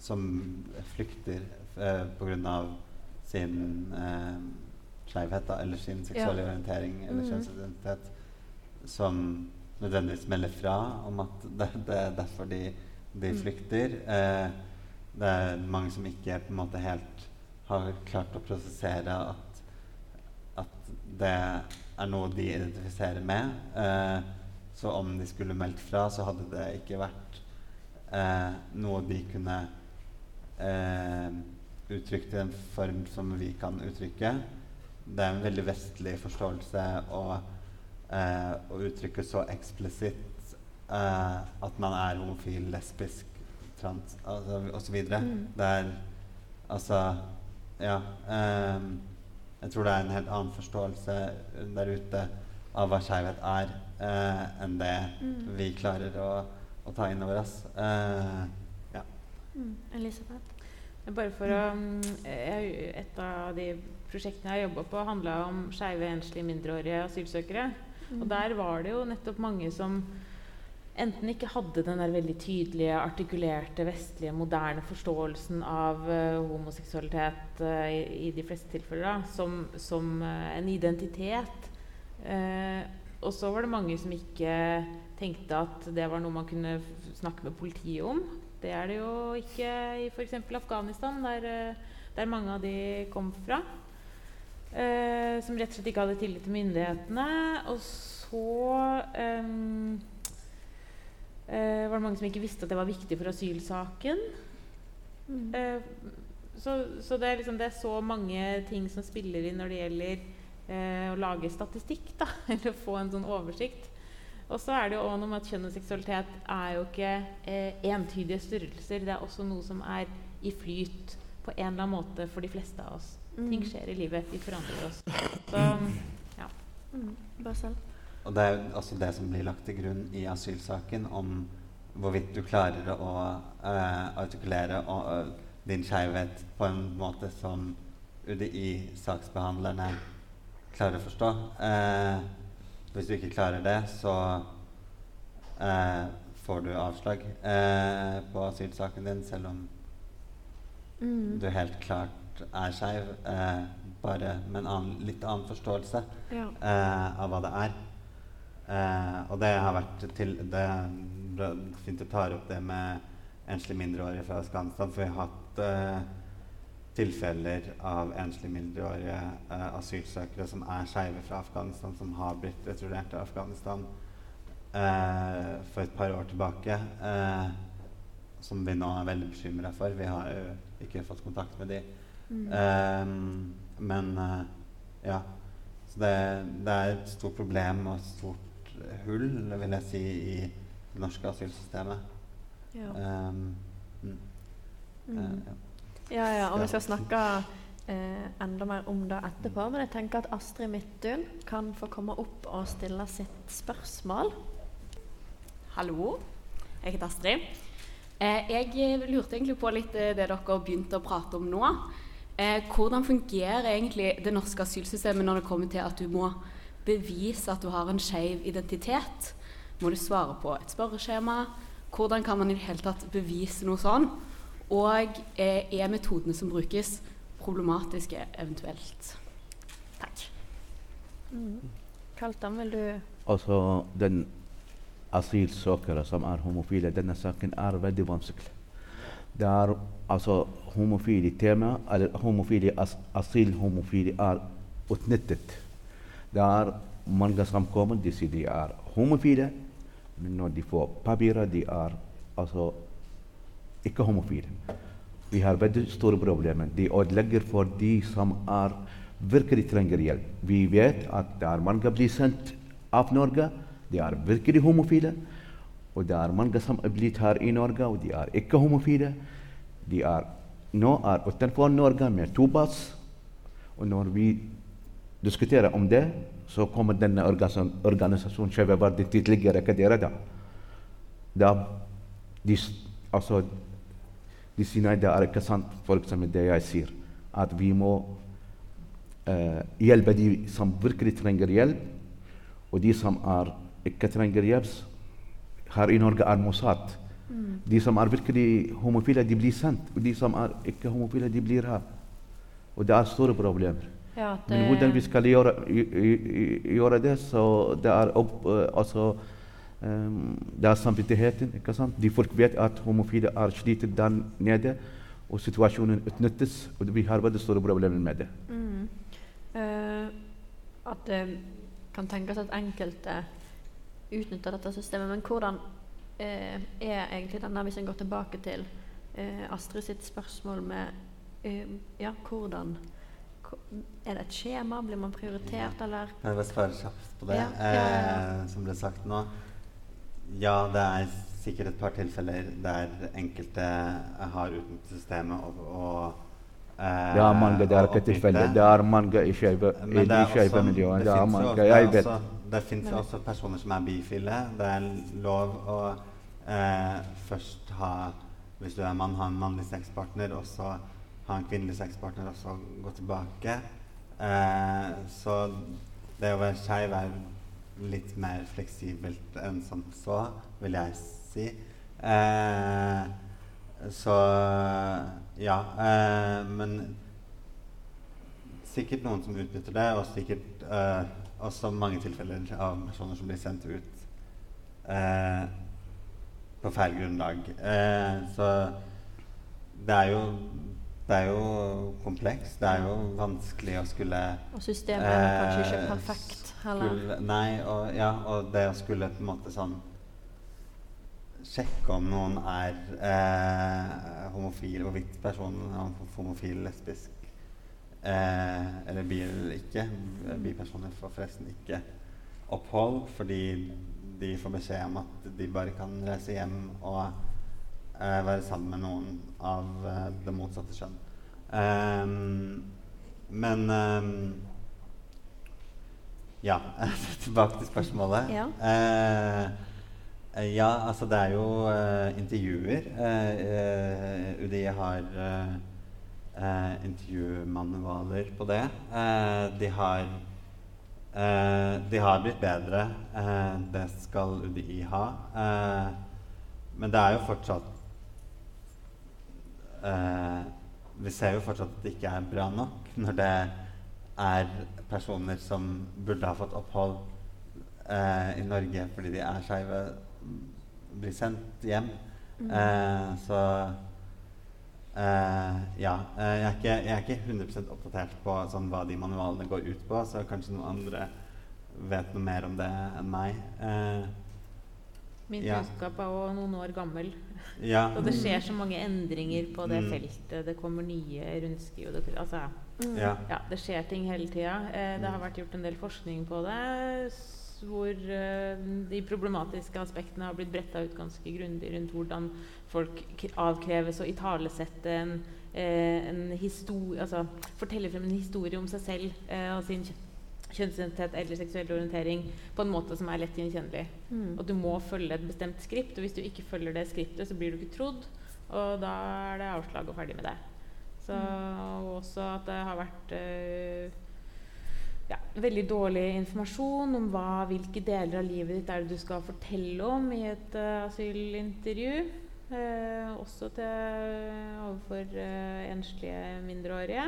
som flykter eh, pga. sin eh, skeivhet, eller sin seksuelle ja. orientering eller mm. kjønnsidentitet, som nødvendigvis melder fra om at det, det er derfor de, de mm. flykter. Eh, det er mange som ikke på en måte helt har klart å prosessere at, at det er noe de identifiserer med. Eh, så om de skulle meldt fra, så hadde det ikke vært eh, noe de kunne eh, uttrykt i en form som vi kan uttrykke det er en veldig vestlig forståelse å, eh, å uttrykke så eksplisitt eh, at man er homofil, lesbisk, trans altså, osv. Mm. Det er altså Ja. Eh, jeg tror det er en helt annen forståelse der ute av hva skeivhet er, eh, enn det mm. vi klarer å, å, ta inn over oss. Eh, ja. Mm. Elisabeth? Bare for å mm, Et av de prosjektene jeg har jobba på, handla om skeive enslige mindreårige asylsøkere. Og der var det jo nettopp mange som enten ikke hadde den der veldig tydelige, artikulerte, vestlige, moderne forståelsen av uh, homoseksualitet uh, i, i, de fleste tilfeller da, som, som uh, en identitet. og så var det mange som ikke tenkte at det var noe man kunne snakke med politiet om. Det er det jo ikke i f.eks. Afghanistan, der, der mange av de kom fra. Uh, som rett og slett ikke hadde tillit til myndighetene. Og så um, uh, var det mange som ikke visste at det var viktig for asylsaken. Mm. Eh, så, så det, er liksom, det, er så mange ting som spiller inn når det gjelder å lage statistikk. Da, eller få en sånn oversikt. Og så er det jo også noe med at kjønn og seksualitet er jo ikke entydige størrelser. Det er også noe som er i flyt på en eller annen måte for de fleste av oss. Mm. Ting skjer i livet. Vi forandrer oss. Så ja. Mm. Bare selv. Og det er jo også det som blir lagt til grunn i asylsaken, om hvorvidt du klarer å uh, artikulere og, uh, din skeivhet på en måte som UDI-saksbehandlerne klarer å forstå. Uh, hvis du ikke klarer det, så får du avslag på asylsaken din, selv om mm. du helt klart er skeiv, eh, bare med en annen, litt annen forståelse ja. eh, av hva det er. Eh, og det har vært til Det er fint du tar opp det med enslige mindreårige fra Afghanistan, for vi har hatt eh, tilfeller av enslige mindreårige eh, asylsøkere som er skeive fra Afghanistan, som har blitt returnert til Afghanistan eh, for et par år tilbake. Eh, som vi nå er veldig bekymra for. Vi har jo ikke fått kontakt med de. Eh, men uh, ja. Så det, det er et stort problem og et stort hull, vil jeg si, i det norske asylsystemet. Ja. Um, mm. Mm. Eh, ja. Ja, ja, og vi skal snakke eh, enda mer om det etterpå. Men jeg tenker at Astrid Midtun kan få komme opp og stille sitt spørsmål. Hallo, jeg heter Astrid. Eh, jeg lurte egentlig på litt eh, det dere begynte å prate om nå. Eh, hvordan fungerer egentlig det norske asylsystemet når det kommer til at du må bevise at du har en skeiv identitet? Må du svare på et spørreskjema? Hvordan kan man i det hele tatt bevise noe sånn? Og eh, er metodene som brukes, problematiske eventuelt? Takk. Kaltan, vil du Altså, den asylsøkere som er homofile, denne saken er veldig vanskelig. Det er altså هوموفيلي تيما هوموفيلي أصيل هوموفيلي آر وتنتت دار مانغاس غام كومن دي سي دي آر هوموفيلي من نو دي فو بابيرا دي آر أصو ايكا هوموفيلي وي هار بد ستور بروبليم دي اود لجر فور دي سم ار فيركري ترانجريال وي بيت ات دار مانغا بليسنت اف نورغا دي ار فيركري هوموفيلي ودار مانغا سم ابليت هار اي نورغا ودي ار ايكا هوموفيلي دي ار nå er utenfor Norge med to. Og når vi diskuterer om det, så kommer denne organisasjonen organisasjon Skeive Verden tidligere dere da. De, altså, de sier nei, det er ikke sant, f.eks. det jeg sier. At vi må uh, hjelpe de som virkelig trenger hjelp, og de som er, ikke trenger hjelp. Her i Norge er Mossad. De som er virkelig homofile, de blir sendt. Og de som er ikke homofile, de blir her. Og det er store problemer. Ja, det... Men hvordan vi skal gjøre, gj- gj- gjøre det, så det er opp, eh, altså, um, det er samvittigheten. ikke sant? De folk vet at homofile er slitet der nede, og situasjonen utnyttes. Og vi har veldig store problemer med det. mm, Uh, At det kan tenkes at enkelte utnytter dette systemet. Men hvordan eh, er egentlig denne, hvis en går tilbake til eh, Astrid sitt spørsmål med eh, Ja, hvordan Er det et skjema? Blir man prioritert, eller? Jeg vil svare kjapt på det Ja, ja, ja. Eh, som ble sagt nå? Ja, det er sikkert et par tilfeller der enkelte har utnyttet systemet og, og eh, Det er mange, det er ikke tilfeller. Det er mange i skeive miljøer. det også- jo også- også- fins jo også personer som er bifile. Det er lov å eh, først ha Hvis du er mann, ha en mannlig sexpartner, og så ha en kvinnelig sexpartner, og så gå tilbake. Eh, så det å være skeiv er litt mer fleksibelt enn som så, vil jeg si. Eh, så ja. Eh, men sikkert noen som utnytter det, og sikkert eh, også mange tilfeller av personer som blir sendt ut eh, på feil grunnlag. Eh, så det er jo det er jo komplekst. Det er jo vanskelig å skulle Og systemet er kanskje ikke eh, perfekt heller. Skulle, nei, og, ja, og det å skulle på en måte sånn Sjekke om noen er eh, homofil, hvorvidt personen er homofil, lesbisk eh, eller bi eller ikke. Bipersoner får forresten ikke opphold fordi de får beskjed om at de bare kan reise hjem og uh, være sammen med noen av uh, det motsatte kjønn. Um, men um, ja, tilbake til spørsmålet. Ja. Eh, eh, ja, altså det er jo intervjuer. UDI har intervjumanualer på det. Eh, de har eh, De har blitt bedre. Eh, det skal UDI ha. Eh, men det er jo fortsatt eh, Vi ser jo fortsatt at det ikke er bra nok når det er personer som burde ha fått opphold, eh, i Norge fordi de er skeive, blir sendt hjem. Eh, så eh, ja. Uh, jeg, er ikke, jeg er ikke 100 oppdatert på sånn, hva de manualene går ut på, så kanskje noen andre vet noe mer om det enn meg. Uh, Min Ja. kunnskap er også noen år gammel. ja. Og det skjer så mange endringer på det Mm. feltet. Det kommer nye rundskriv. og det- Altså, ja. ja, det skjer ting hele tida. Eh, det har vært gjort en del forskning på det. Hvor de problematiske aspektene har blitt bretta ut ganske grundig rundt hvordan folk avkreves å italesette en, eh, en historie Altså fortelle frem en historie om seg selv eh, og sin kjønnsidentitet eller seksuell orientering på en måte som er lett gjenkjennelig. Mm. Og du må følge et bestemt skript, og hvis du ikke følger det skriptet, så blir du ikke trodd, og da er det avslag og ferdig med det. Så og også at det har vært eh, ja, veldig dårlig informasjon om hva, hvilke deler av livet ditt er det du skal fortelle om i et uh, asylintervju. Eh, også til, overfor eh, enslige mindreårige.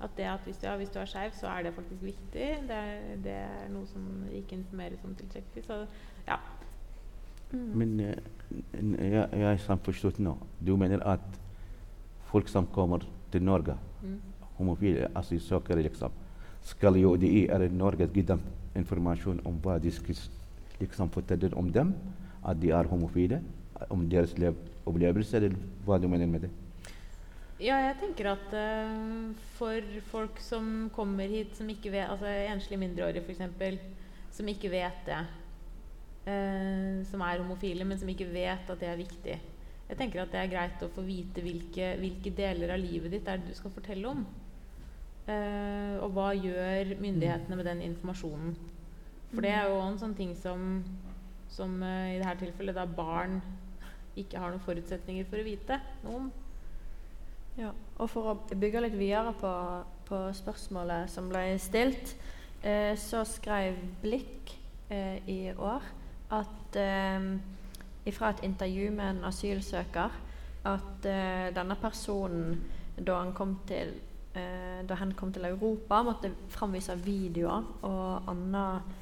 At det at hvis du, ja, hvis du er skeiv, så er det faktisk viktig. Det er, det er noe som ikke informeres om tilstrekkelig. Så ja. Men eh, jeg, jeg har forstått nå. Du mener at folk som kommer til Norge, Mm. homofile asylsøkere, liksom, skal jo UDI eller Norge gi dem informasjon om hva de skal liksom fortelle om dem? At de er homofile? Om deres lev opplevelse, eller hva du mener med det? Ja, jeg tenker at uh, for folk som kommer hit som ikke vet Altså enslige mindreårige f.eks. Som ikke vet det. Uh, som er homofile, men som ikke vet at det er viktig. Jeg tenker at det er greit å få vite hvilke, hvilke deler av livet ditt er det du skal fortelle om. Uh, og hva gjør myndighetene med den informasjonen? For det er jo en sånn ting som, som uh, i dette tilfellet da barn ikke har noen forutsetninger for å vite noe om. Ja, og for å bygge litt videre på, på spørsmålet som ble stilt, eh, så skrev Blikk eh, i år at eh, fra et intervju med en asylsøker at eh, denne personen da han kom til eh, da han kom til Europa, måtte framvise videoer og annet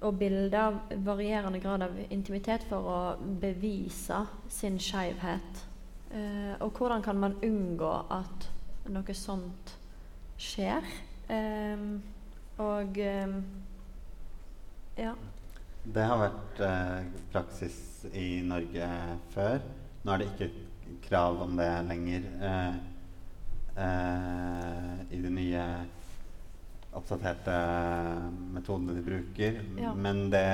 og bilder av varierende grad av intimitet for å bevise sin skeivhet. Eh, og hvordan kan man unngå at noe sånt skjer? Eh, og eh, ja. Det har vært eh, praksis i Norge før. Nå er det ikke krav om det lenger eh, eh, i det nye oppdaterte metodene de bruker. Ja. Men det,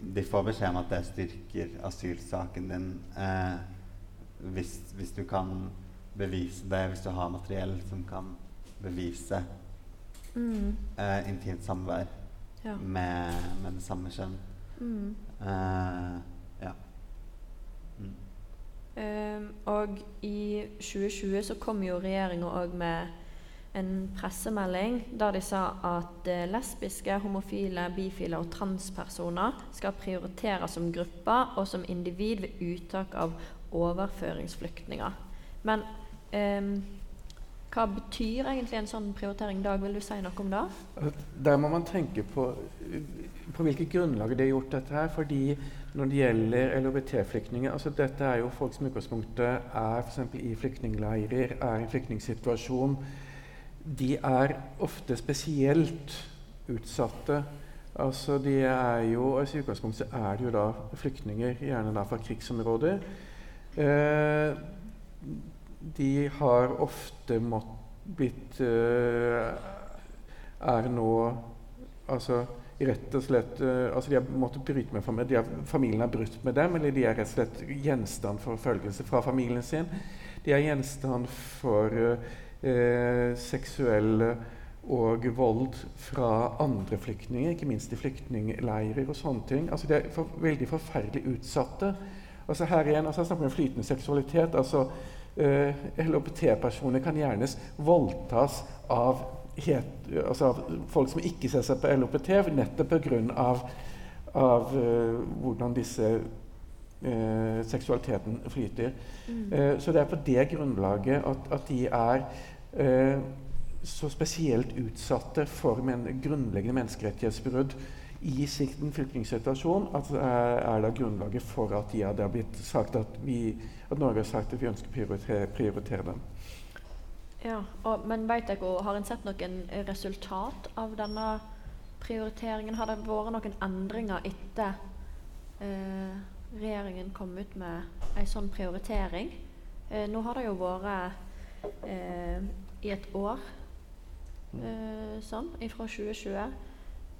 de får beskjed om at det styrker asylsaken din eh, hvis, hvis du kan bevise det, hvis du har materiell som kan bevise Mm, eh, intimt samvær ja. med, med det samme kjønn. Mm. Eh, ja. Mm. Um, og i 2020 så kom jo regjeringa òg med en pressemelding der de sa at eh, lesbiske, homofile, bifile og transpersoner skal prioriteres som grupper og som individ ved uttak av overføringsflyktninger. Men ehm, hva betyr egentlig en sånn prioritering? Dag, vil du si noe om det? Der må man tenke på, på hvilket grunnlag det er gjort dette her. fordi når det gjelder LHBT-flyktninger altså Dette er jo folk som i utgangspunktet er eksempel i flyktningleirer, er i en flyktningsituasjon. De er ofte spesielt utsatte. Altså de er jo, altså I utgangspunktet er det jo da flyktninger, gjerne da fra krigsområder. Eh, de har ofte mått, blitt eh, Er nå altså rett og slett eh, altså De har måttet bryte med familien, de har, familien har brutt med dem, eller de er rett og slett gjenstand for forfølgelse fra familien sin. De er gjenstand for eh, seksuell og vold fra andre flyktninger, ikke minst i flyktningleirer og sånne ting. Altså De er for, veldig forferdelig utsatte. Altså her igjen, altså jeg snakker om flytende seksualitet. altså eh, LHBT-personer kan gjerne voldtas av, het, altså av folk som ikke ser seg på LHBT, nettopp pga. Av, av eh, hvordan disse eh, seksualiteten flyter. Eh, så det er på det grunnlaget at, at de er eh, så spesielt utsatte for men, grunnleggende menneskerettighetsbrudd i sin flyktningsituasjon at er, er da grunnlaget for at, de har blitt sagt at, vi, at Norge har sagt at vi ønsker å prioritere, prioritere dem. Ja, og, Men vet dere, har en sett noen resultat av denne prioriteringen? Har det vært noen endringer etter eh, regjeringen kom ut med en sånn prioritering? Eh, nå har det jo vært eh, i et år eh, sånn, fra 2020.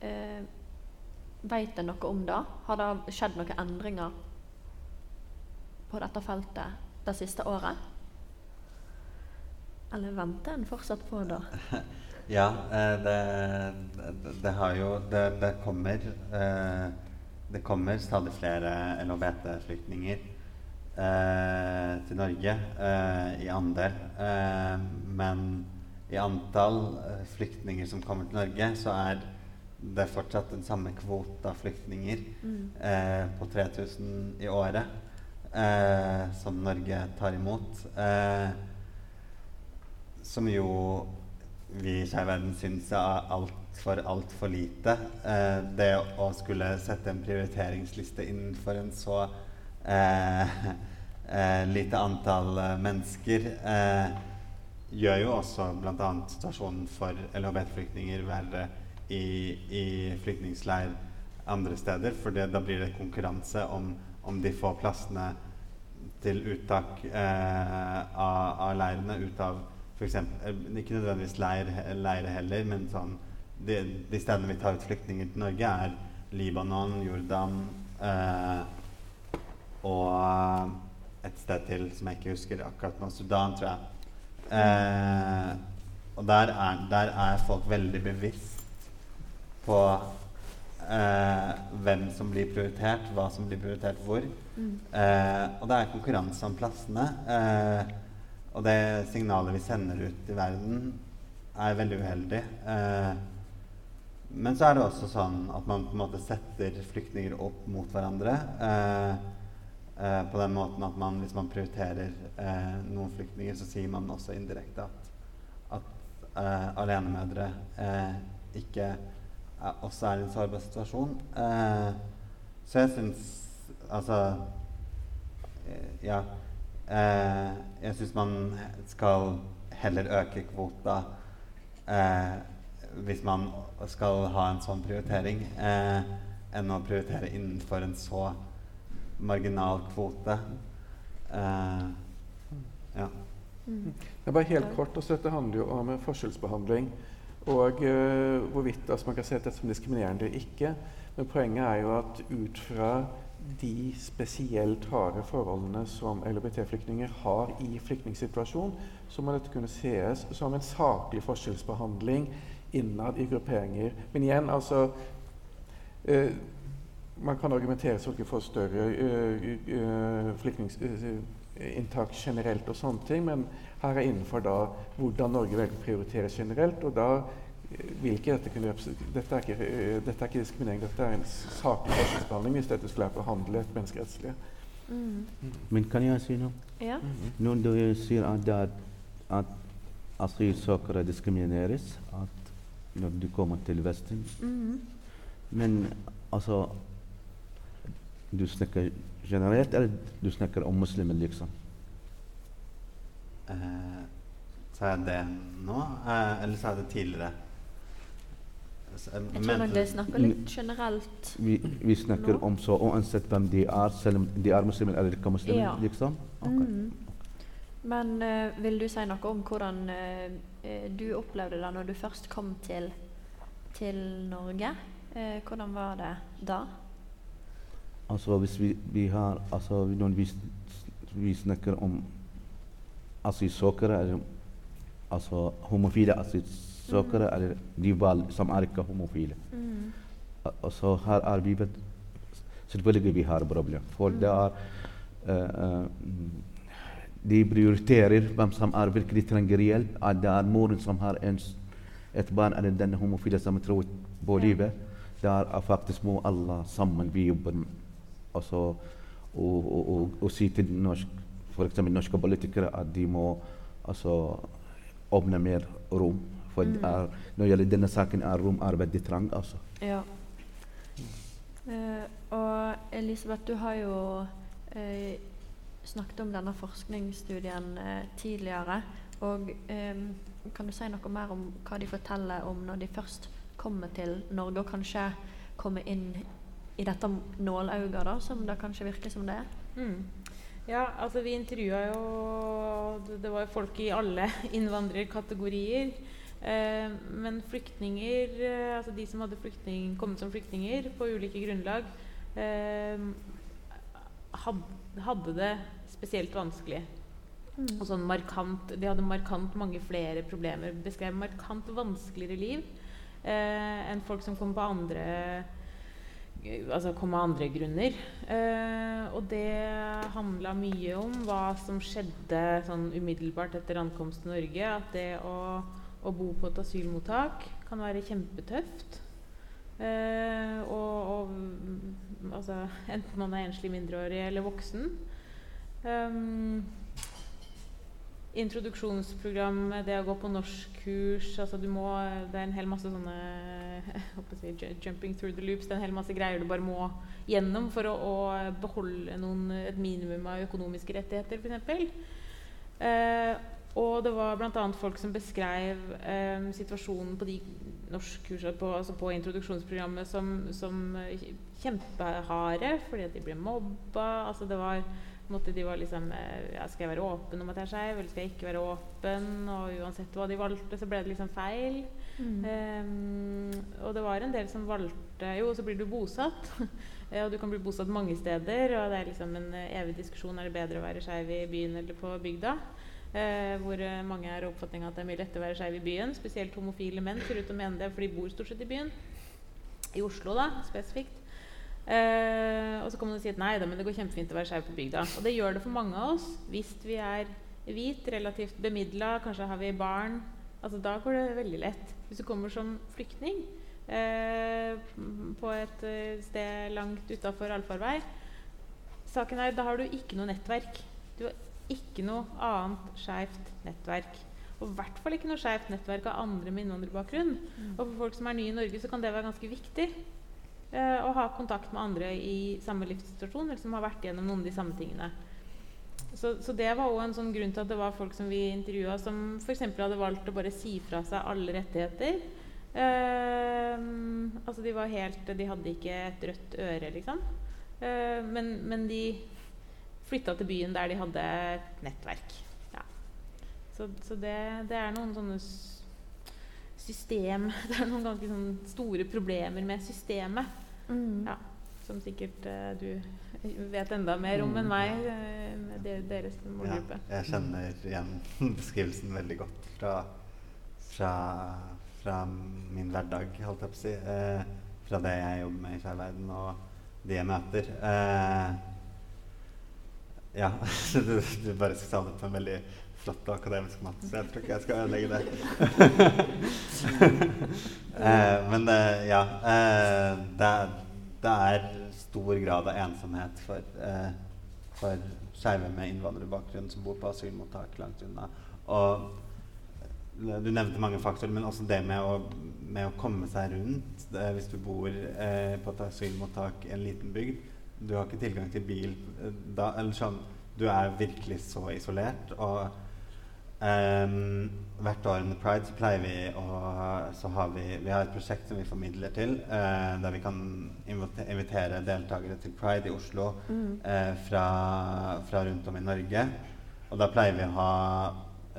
Eh, Vet en noe om det? Har det skjedd noen endringer på dette feltet det siste året? Eller venter en fortsatt på det? ja, eh, det, det, det, har jo Det, det kommer eh, Det kommer stadig flere LHBT-flyktninger eh, til Norge eh, i andel. Eh, men i antall eh, flyktninger som kommer til Norge, så er det fortsatt den samme kvota flyktninger mm. eh, på 3000 i året eh, som Norge tar imot. Eh, som jo vi i Skeiv Verden syns er altfor, altfor lite. Eh, det å skulle sette en prioriteringsliste innenfor en så eh, eh, lite antall mennesker gjør jo også bl.a. situasjonen for LHBT-flyktninger verre i, i flyktningleir andre steder. For da blir det konkurranse om, om de får plassene til uttak eh, av, av, leirene ut av f.eks. Eh, ikke nødvendigvis leir, leire heller, men sånn de, de, stedene vi tar ut flyktninger til Norge, er Libanon, Jordan eh, og et sted til som jeg ikke husker akkurat nå. Sudan, tror jeg. Eh, og der er, der er folk veldig bevisst på eh, hvem som blir prioritert, hva som blir prioritert hvor. Mm. Eh, og det er konkurranse om plassene. Eh, og det signalet vi sender ut i verden, er veldig uheldig. Eh, men så er det også sånn at man på en måte setter flyktninger opp mot hverandre. Eh, eh, på den måten at man, hvis man prioriterer noen flyktninger, så sier man også indirekte at, at alenemødre ikke også er i en sårbar situasjon. Eh, så jeg syns Altså eh, Ja. Eh, jeg syns man skal heller øke kvota eh, hvis man skal ha en sånn prioritering, eh, enn å prioritere innenfor en så marginal kvote. Eh, ja. Det er bare helt kort, også Dette handler jo om forskjellsbehandling. Og uh, hvorvidt altså man kan se dette som diskriminerende eller ikke. Men poenget er jo at ut fra de spesielt harde forholdene som LHBT-flyktninger har i flyktningsituasjon, så må dette kunne sees som en saklig forskjellsbehandling innad i grupperinger. Men igjen, altså uh, Man kan argumentere så ikke får større uh, flyktninginntak generelt og sånne ting, men her er innenfor da hvordan Norge velger å prioritere generelt. og da vil ikke dette kunne dette er ikke, dette er ikke diskriminering, dette er en saklig forskjellsbehandling hvis dette skulle være behandlet menneskerettslig. Mm. Men kan jeg si noe? Ja. Mm. Når du sier at, at, at asylsøkere diskrimineres at når de kommer til Vesten mm. Men altså Du snakker generelt, eller du snakker om muslimer, liksom? Eh, sa jeg det nå, eh, eller sa jeg det tidligere? Jeg tror nok det snakker litt generelt. Vi, vi snakker nå. om så uansett hvem de er, selv om de er muslimer eller ikke muslimer, ja. liksom? Okay. Mm. Men uh, vil du si noe om hvordan uh, du opplevde det når du først kom til, til Norge? Uh, hvordan var det da? Altså hvis vi, vi har altså, Når vi, vi snakker om asylsøkere eller altså homofile asylsøkere mm. eller de valg som er ikke homofile. Mm. Og så her er vi Selvfølgelig vi har problem. For mm. det er uh, uh, De prioriterer hvem som er virkelig trenger hjelp. At det er moren som har altså, og, og, og, si til norsk f.eks. norske politikere at de må altså, åpne mer rom. For mm. er, når det gjelder denne saken, er rom veldig trang. Altså. Ja. Uh, og Elisabeth, du har jo uh, snakket om denne forskningsstudien uh, tidligere. Og um, kan du si noe mer om hva de forteller om når de først kommer til Norge, og kanskje kommer inn i dette nålauget, da, som det kanskje virker som det er? Mm. Ja, altså vi intervjua jo det, var jo folk i alle innvandrerkategorier. Eh, men flyktninger, eh, altså de som hadde flyktning, kommet som flyktninger på ulike grunnlag, eh, hadde det spesielt vanskelig. Mm. Og sånn markant, de hadde markant mange flere problemer. Beskrev markant vanskeligere liv eh, enn folk som kom på andre altså kom av andre grunner. Eh, og det handla mye om hva som skjedde sånn umiddelbart etter ankomst til Norge. At det å, å bo på et asylmottak kan være kjempetøft. Eh, og, og altså, enten man er enslig mindreårig eller voksen. Um, introduksjonsprogrammet, det å gå på norskkurs altså du må, Det er en hel masse sånne si, jumping through the loops. Det er en hel masse greier du bare må gjennom for å, å beholde noen, et minimum av økonomiske rettigheter, f.eks. Eh, og det var bl.a. folk som beskrev eh, situasjonen på de norskkursene på, altså på introduksjonsprogrammet som, som kjempeharde fordi at de ble mobba. Altså det var måte de var liksom eh, ja, Skal jeg være åpen om at jeg er skeiv, eller skal jeg ikke være åpen? Og uansett hva de valgte, så ble det liksom feil. Mm. Um, og det var en del som valgte Jo, så blir du bosatt. og du kan bli bosatt mange steder. Og det er liksom en eh, evig diskusjon er det bedre å være skeiv i byen eller på bygda. Uh, hvor mange er oppfatning av at det er mye lettere å være skeiv i byen. Spesielt homofile menn ser ut til å mene det, for de bor stort sett i byen. I Oslo, da, spesifikt. Uh, og så kan man si at nei da, men det går kjempefint å være skeiv på bygda. Og det gjør det for mange av oss hvis vi er hvit, relativt bemidla, kanskje har vi barn. Altså Da går det veldig lett. Hvis du kommer som flyktning eh, på et uh, sted langt utafor allfarvei Saken er, Da har du ikke noe nettverk. Du har ikke noe annet skeivt nettverk. Og i hvert fall ikke noe skeivt nettverk av andre med innvandrerbakgrunn. Mm. Og for folk som er nye i Norge, så kan det være ganske viktig. Eh, og ha kontakt med andre i samme livssituasjon, eller som har vært gjennom noen av de samme tingene. Så, så det var òg en sånn grunn til at det var folk som vi intervjua, som f.eks. hadde valgt å bare si fra seg alle rettigheter. Eh, altså de var helt De hadde ikke et rødt øre, liksom. Eh, men, men, de flytta til byen der de hadde et nettverk. Ja. Så, så det, det, er noen sånne system Det er noen ganske sånn store problemer med systemet. Mm. Ja, som sikkert uh, du vet enda mer om enn meg, uh, med deres målgruppe. Ja, jeg kjenner igjen beskrivelsen veldig godt fra, fra, fra min hverdag, holdt jeg på å si. Eh, fra det jeg jobber med i Skeiv og de jeg møter. ja, du, du bare sa det på en veldig flott akademisk matte, så jeg tror ikke jeg skal ødelegge det. eh, men eh, ja. Eh, det, det, er stor grad av ensomhet for, eh, for skeive med innvandrerbakgrunn som bor på asylmottak langt unna. Og du nevnte mange faktorer, men også det med å, med å komme seg rundt. Det, hvis du bor eh, på et asylmottak i en liten bygd, du har ikke tilgang til bil eh, da, eller sånn, Du er virkelig så isolert. og Um, hvert år under Pride så pleier vi å så har vi, vi har et prosjekt som vi formidler til, uh, der vi kan invitere deltakere til Pride i Oslo mm. uh, fra, fra, rundt om i Norge. Og da pleier vi å ha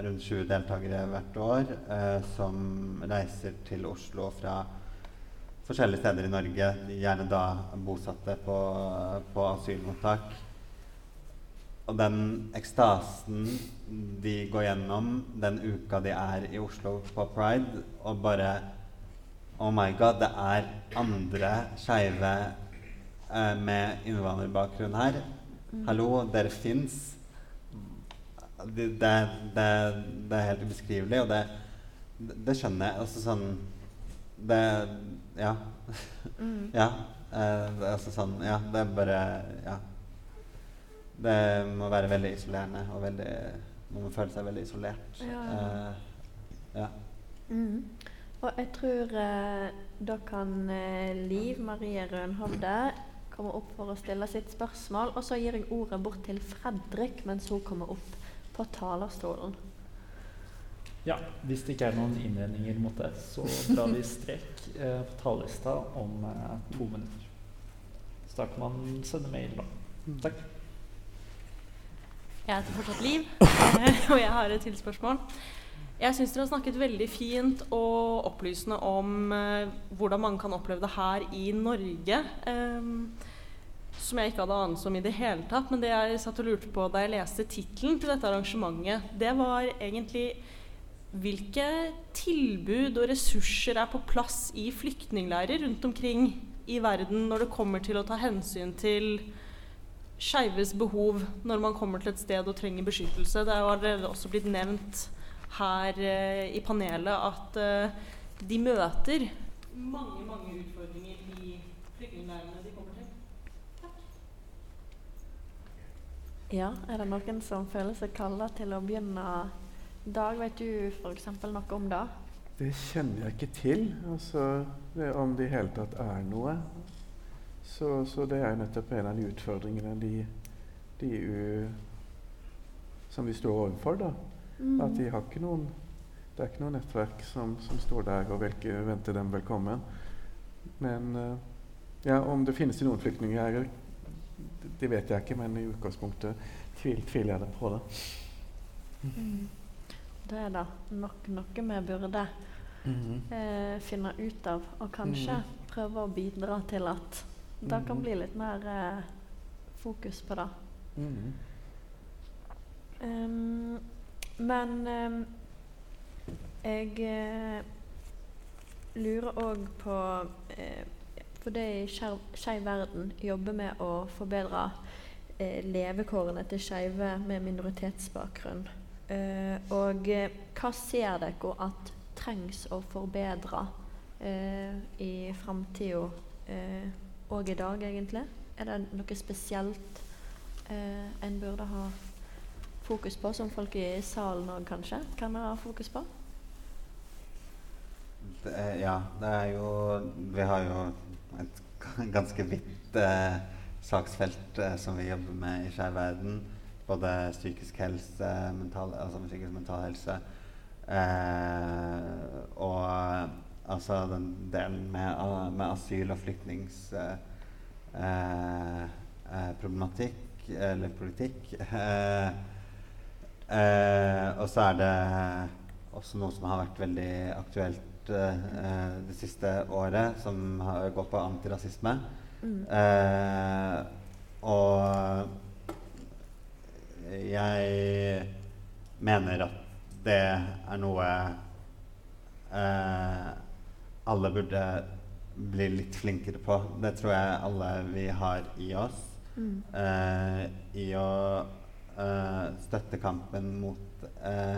rundt 20 deltakere hvert år uh, som reiser til Oslo fra forskjellige steder i Norge, gjerne da bosatte på, på asylmottak. Og den ekstasen de går gjennom den uka de er i Oslo på Pride, og bare Oh my god, det er andre skeive eh, med innvandrerbakgrunn her. Mm. Hallo, dere fins. Det, det, det, det, er helt ubeskrivelig, og det, det, skjønner jeg. Altså sånn Det Ja. Mm. ja. Eh, altså sånn Ja, det er bare Ja. Det må være veldig isolerende, og veldig, man må føle seg veldig isolert. Ja. Uh, ja. Mm. Og jeg tror eh, da kan eh, Liv Marie Rønhovde komme opp for å stille sitt spørsmål. Og så gir jeg ordet bort til Fredrik mens hun kommer opp på talerstolen. Ja, hvis det ikke er noen innvendinger mot det, så drar vi strek eh, på talerlista om eh, to minutter. Så da kan man sende mail, da. Takk. Jeg heter fortsatt Liv, og jeg har et tilspørsmål. Jeg syns dere har snakket veldig fint og opplysende om eh, hvordan man kan oppleve det her i Norge. Eh, som jeg ikke hadde anelse om i det hele tatt. Men det jeg satt og lurte på da jeg leste tittelen til dette arrangementet, det var egentlig hvilke tilbud og ressurser er på plass i flyktningleirer rundt omkring i verden når det kommer til å ta hensyn til skeives behov når man kommer til et sted og trenger beskyttelse. Det har allerede også blitt nevnt her eh, i panelet at eh, de møter mange, mange utfordringer i flyktningleirene de kommer til. Ja, er det noen som føler seg kalla til å begynne? Dag, vet du f.eks. noe om det? Det kjenner jeg ikke til, altså, det, om det i hele tatt er noe. Så, så, det er nettopp en av de utfordringene de, de u, som vi står overfor. da. Mm. At de har ikke noen Det er ikke noe nettverk som, som står der og velker, venter dem velkommen. Men uh, ja, om det finnes noen flyktninger her, det, vet jeg ikke, men i utgangspunktet tvil, tviler jeg det på det. Mm. Det er da nok noe vi burde Mhm. eh, finne ut av, og kanskje Mhm. prøve å bidra til at det kan Mhm. bli litt mer eh, fokus på det. Mm. Um, men um, jeg eh, lurer òg på eh, For det i Skeiv Skeiv verden jobber med å forbedre eh, levekårene til skeive med minoritetsbakgrunn. Eh, og eh, hva ser dere at trengs å forbedre eh, i framtida og i dag, egentlig? Er det noe spesielt eh, en burde ha fokus på, som folk i salen òg kanskje kan ha fokus på? Det, ja, det er jo Vi har jo et ganske vidt eh, saksfelt eh, som vi jobber med i Skeiv verden. Både psykisk helse, mental, altså psykisk mental helse eh, og altså den delen med, med asyl og flyktningsproblematikk, eh, eh, eh, eller politikk. Eh, eh, og så er det også noe som har vært veldig aktuelt eh, det siste året, som har, går på antirasisme. Mm. Eh, og jeg mener at det er noe eh, alle burde bli litt flinkere på. Det tror jeg alle vi har i oss. Mm. Eh, I å eh, støtte kampen mot, eh,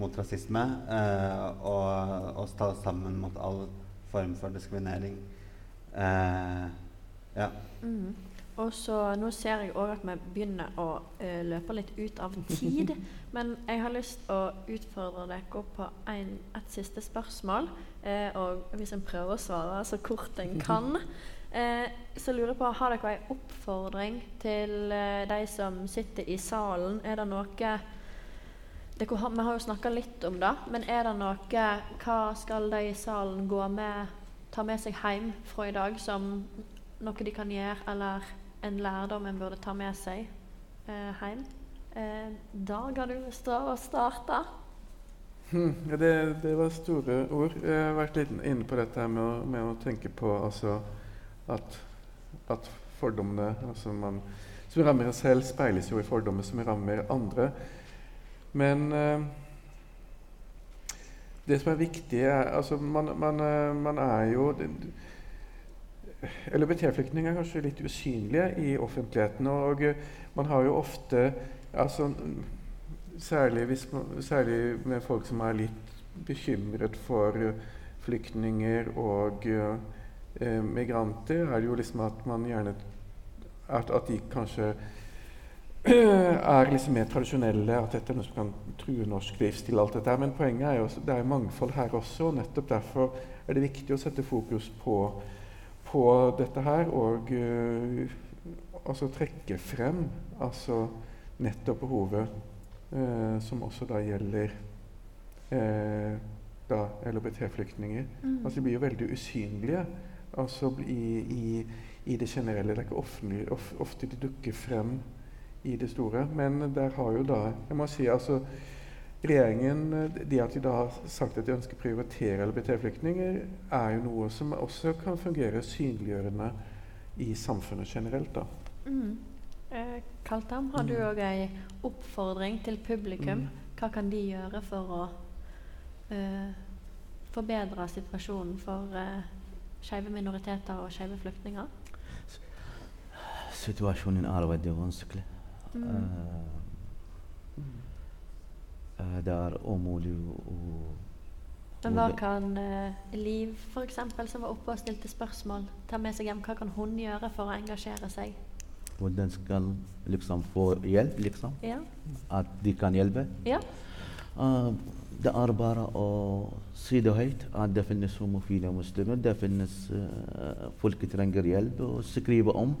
mot rasisme eh, og, og stå sammen mot all form for diskriminering. Eh, ja. Mm. Og så Nå ser jeg òg at vi begynner å uh, løpe litt ut av tid. men jeg har lyst å utfordre dere på en, et siste spørsmål. Eh, og hvis en prøver å svare så kort en kan, eh, så lurer jeg på Har dere en oppfordring til eh, de som sitter i salen? Er det noe det, Vi har jo snakka litt om det, men er det noe Hva skal de i salen gå med, ta med seg hjem fra i dag som noe de kan gjøre, eller en lærdom en burde ta med seg eh, hjem. Eh, Dag, har du lyst til å starte? Hmm, ja, det, det var store ord. Jeg har vært litt inne på dette med å, med å tenke på altså, at, at fordommene altså man, som rammer oss selv, speiles jo i fordommer som rammer andre. Men eh, det som er viktig, er altså man, man, eh, man er jo det, LHBT-flyktninger er kanskje litt usynlige i offentligheten. Og man har jo ofte altså, særlig, hvis særlig med folk som er litt bekymret for eh, flyktninger og eh, migranter, er det jo liksom at man gjerne At, at de kanskje er liksom mer tradisjonelle, at dette er noe som kan true norsk livsstil. alt dette. Men poenget er jo at det er mangfold her også. og Nettopp derfor er det viktig å sette fokus på, på dette her. Og uh, altså trekke frem altså nettopp behovet uh, som også da gjelder uh, LHBT-flyktninger. Mm. Altså, de blir jo veldig usynlige altså, i, i, i, det generelle. Det er ikke offentlig, of, ofte de dukker frem i det store. Men der har jo da Jeg må si altså Regjeringen, det at de da har sagt at de ønsker å prioritere LBT-flyktninger, er jo noe som også kan fungere synliggjørende i samfunnet generelt. da. Mm. Eh, Kaltam, har du òg mm. ei oppfordring til publikum? Mm. Hva kan de gjøre for å eh, forbedre situasjonen for eh, skeive minoriteter og skeive flyktninger? Situasjonen er veldig vanskelig. Mm. Uh, det er umulig å Men hva kan uh, Liv, f.eks., som var oppe og stilte spørsmål, ta med seg hjem? Hva kan hun gjøre for å engasjere seg? ودنس كان ليكسام فو يل ليكسام يا. آه، دي كان يلبة؟ يا. آه، ده أربارة آه، أو سيدو هيت ده في الناس هم في لهم مسلم ده في الناس فولك ترنجر يلب. وسكريبة أم.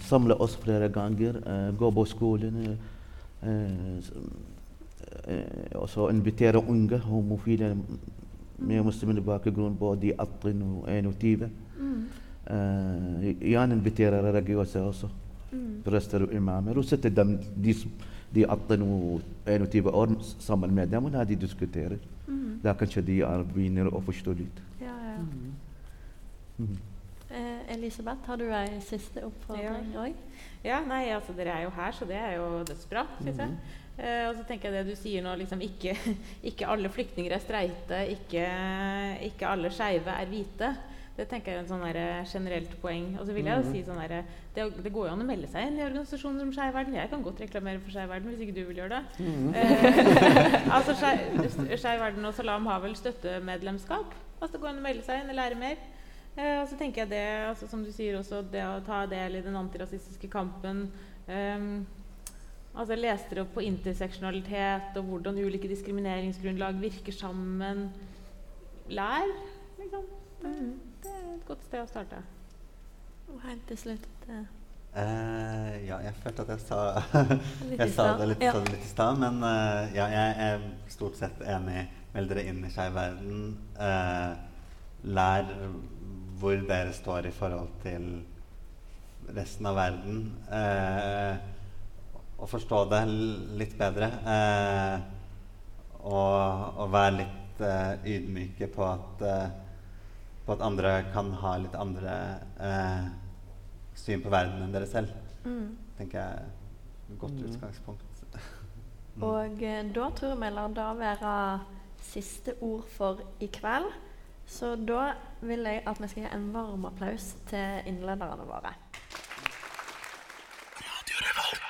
صملة أصفر رجانجر جوبو سكولن أصو إن بتيرا أنجا هم في لهم مسلمين باكي جرون بودي أطن وين وتيبة religiøse også. Mm. Prester og imamer. Og sette dem, de, de 18 og 21 år sammen med dem og la de diskuterer. Mm. Da kanskje de er begynner å forstå litt. Ja, ja. Mm. Eh, Elisabeth, har du ei siste oppfordring òg? Ja. ja, nei, altså dere er jo her, så det er jo dødsbra, syns jeg. Mm -hmm. eh, og så tenker jeg det du sier nå, liksom ikke, ikke alle flyktninger er streite, ikke, ikke alle skeive er hvite. Det tenker jeg er en sånn generelt poeng. Og så vil jeg jo mhm. si sånn der, det, det, går jo an å melde seg inn i organisasjoner som Skeiv Verden. Jeg kan godt reklamere for Skeiv Verden hvis ikke du vil gjøre det. Mm. Eh, altså Skeiv Verden og Salam har vel støttemedlemskap. Altså Det går an å melde seg inn og lære mer. Eh, og så tenker jeg det, altså, som du sier også, det å ta del i den antirasistiske kampen eh, altså Jeg leste opp på interseksjonalitet og hvordan ulike diskrimineringsgrunnlag virker sammen. Lær, liksom. Mm. Det, er et godt sted å starte. Og helt til slutt uh, Ja, jeg følte at jeg sa, jeg sa det litt, ja. i stad, men uh, ja, jeg er stort sett enig. Meld dere inn i Skeiv verden. Uh, lær hvor dere står i forhold til resten av verden. Eh, og forstå det litt bedre. Eh, og, og, være litt eh, ydmyke på at, eh, på at andre kan ha litt andre eh, syn på verden enn dere selv. Mm. tenker jeg er et godt mm. utgangspunkt. mm. Og eh, da tror jeg vi lar det være siste ord for i kveld. Så da vil jeg at vi skal gi en varm applaus til innlederne våre. Radio Revolt.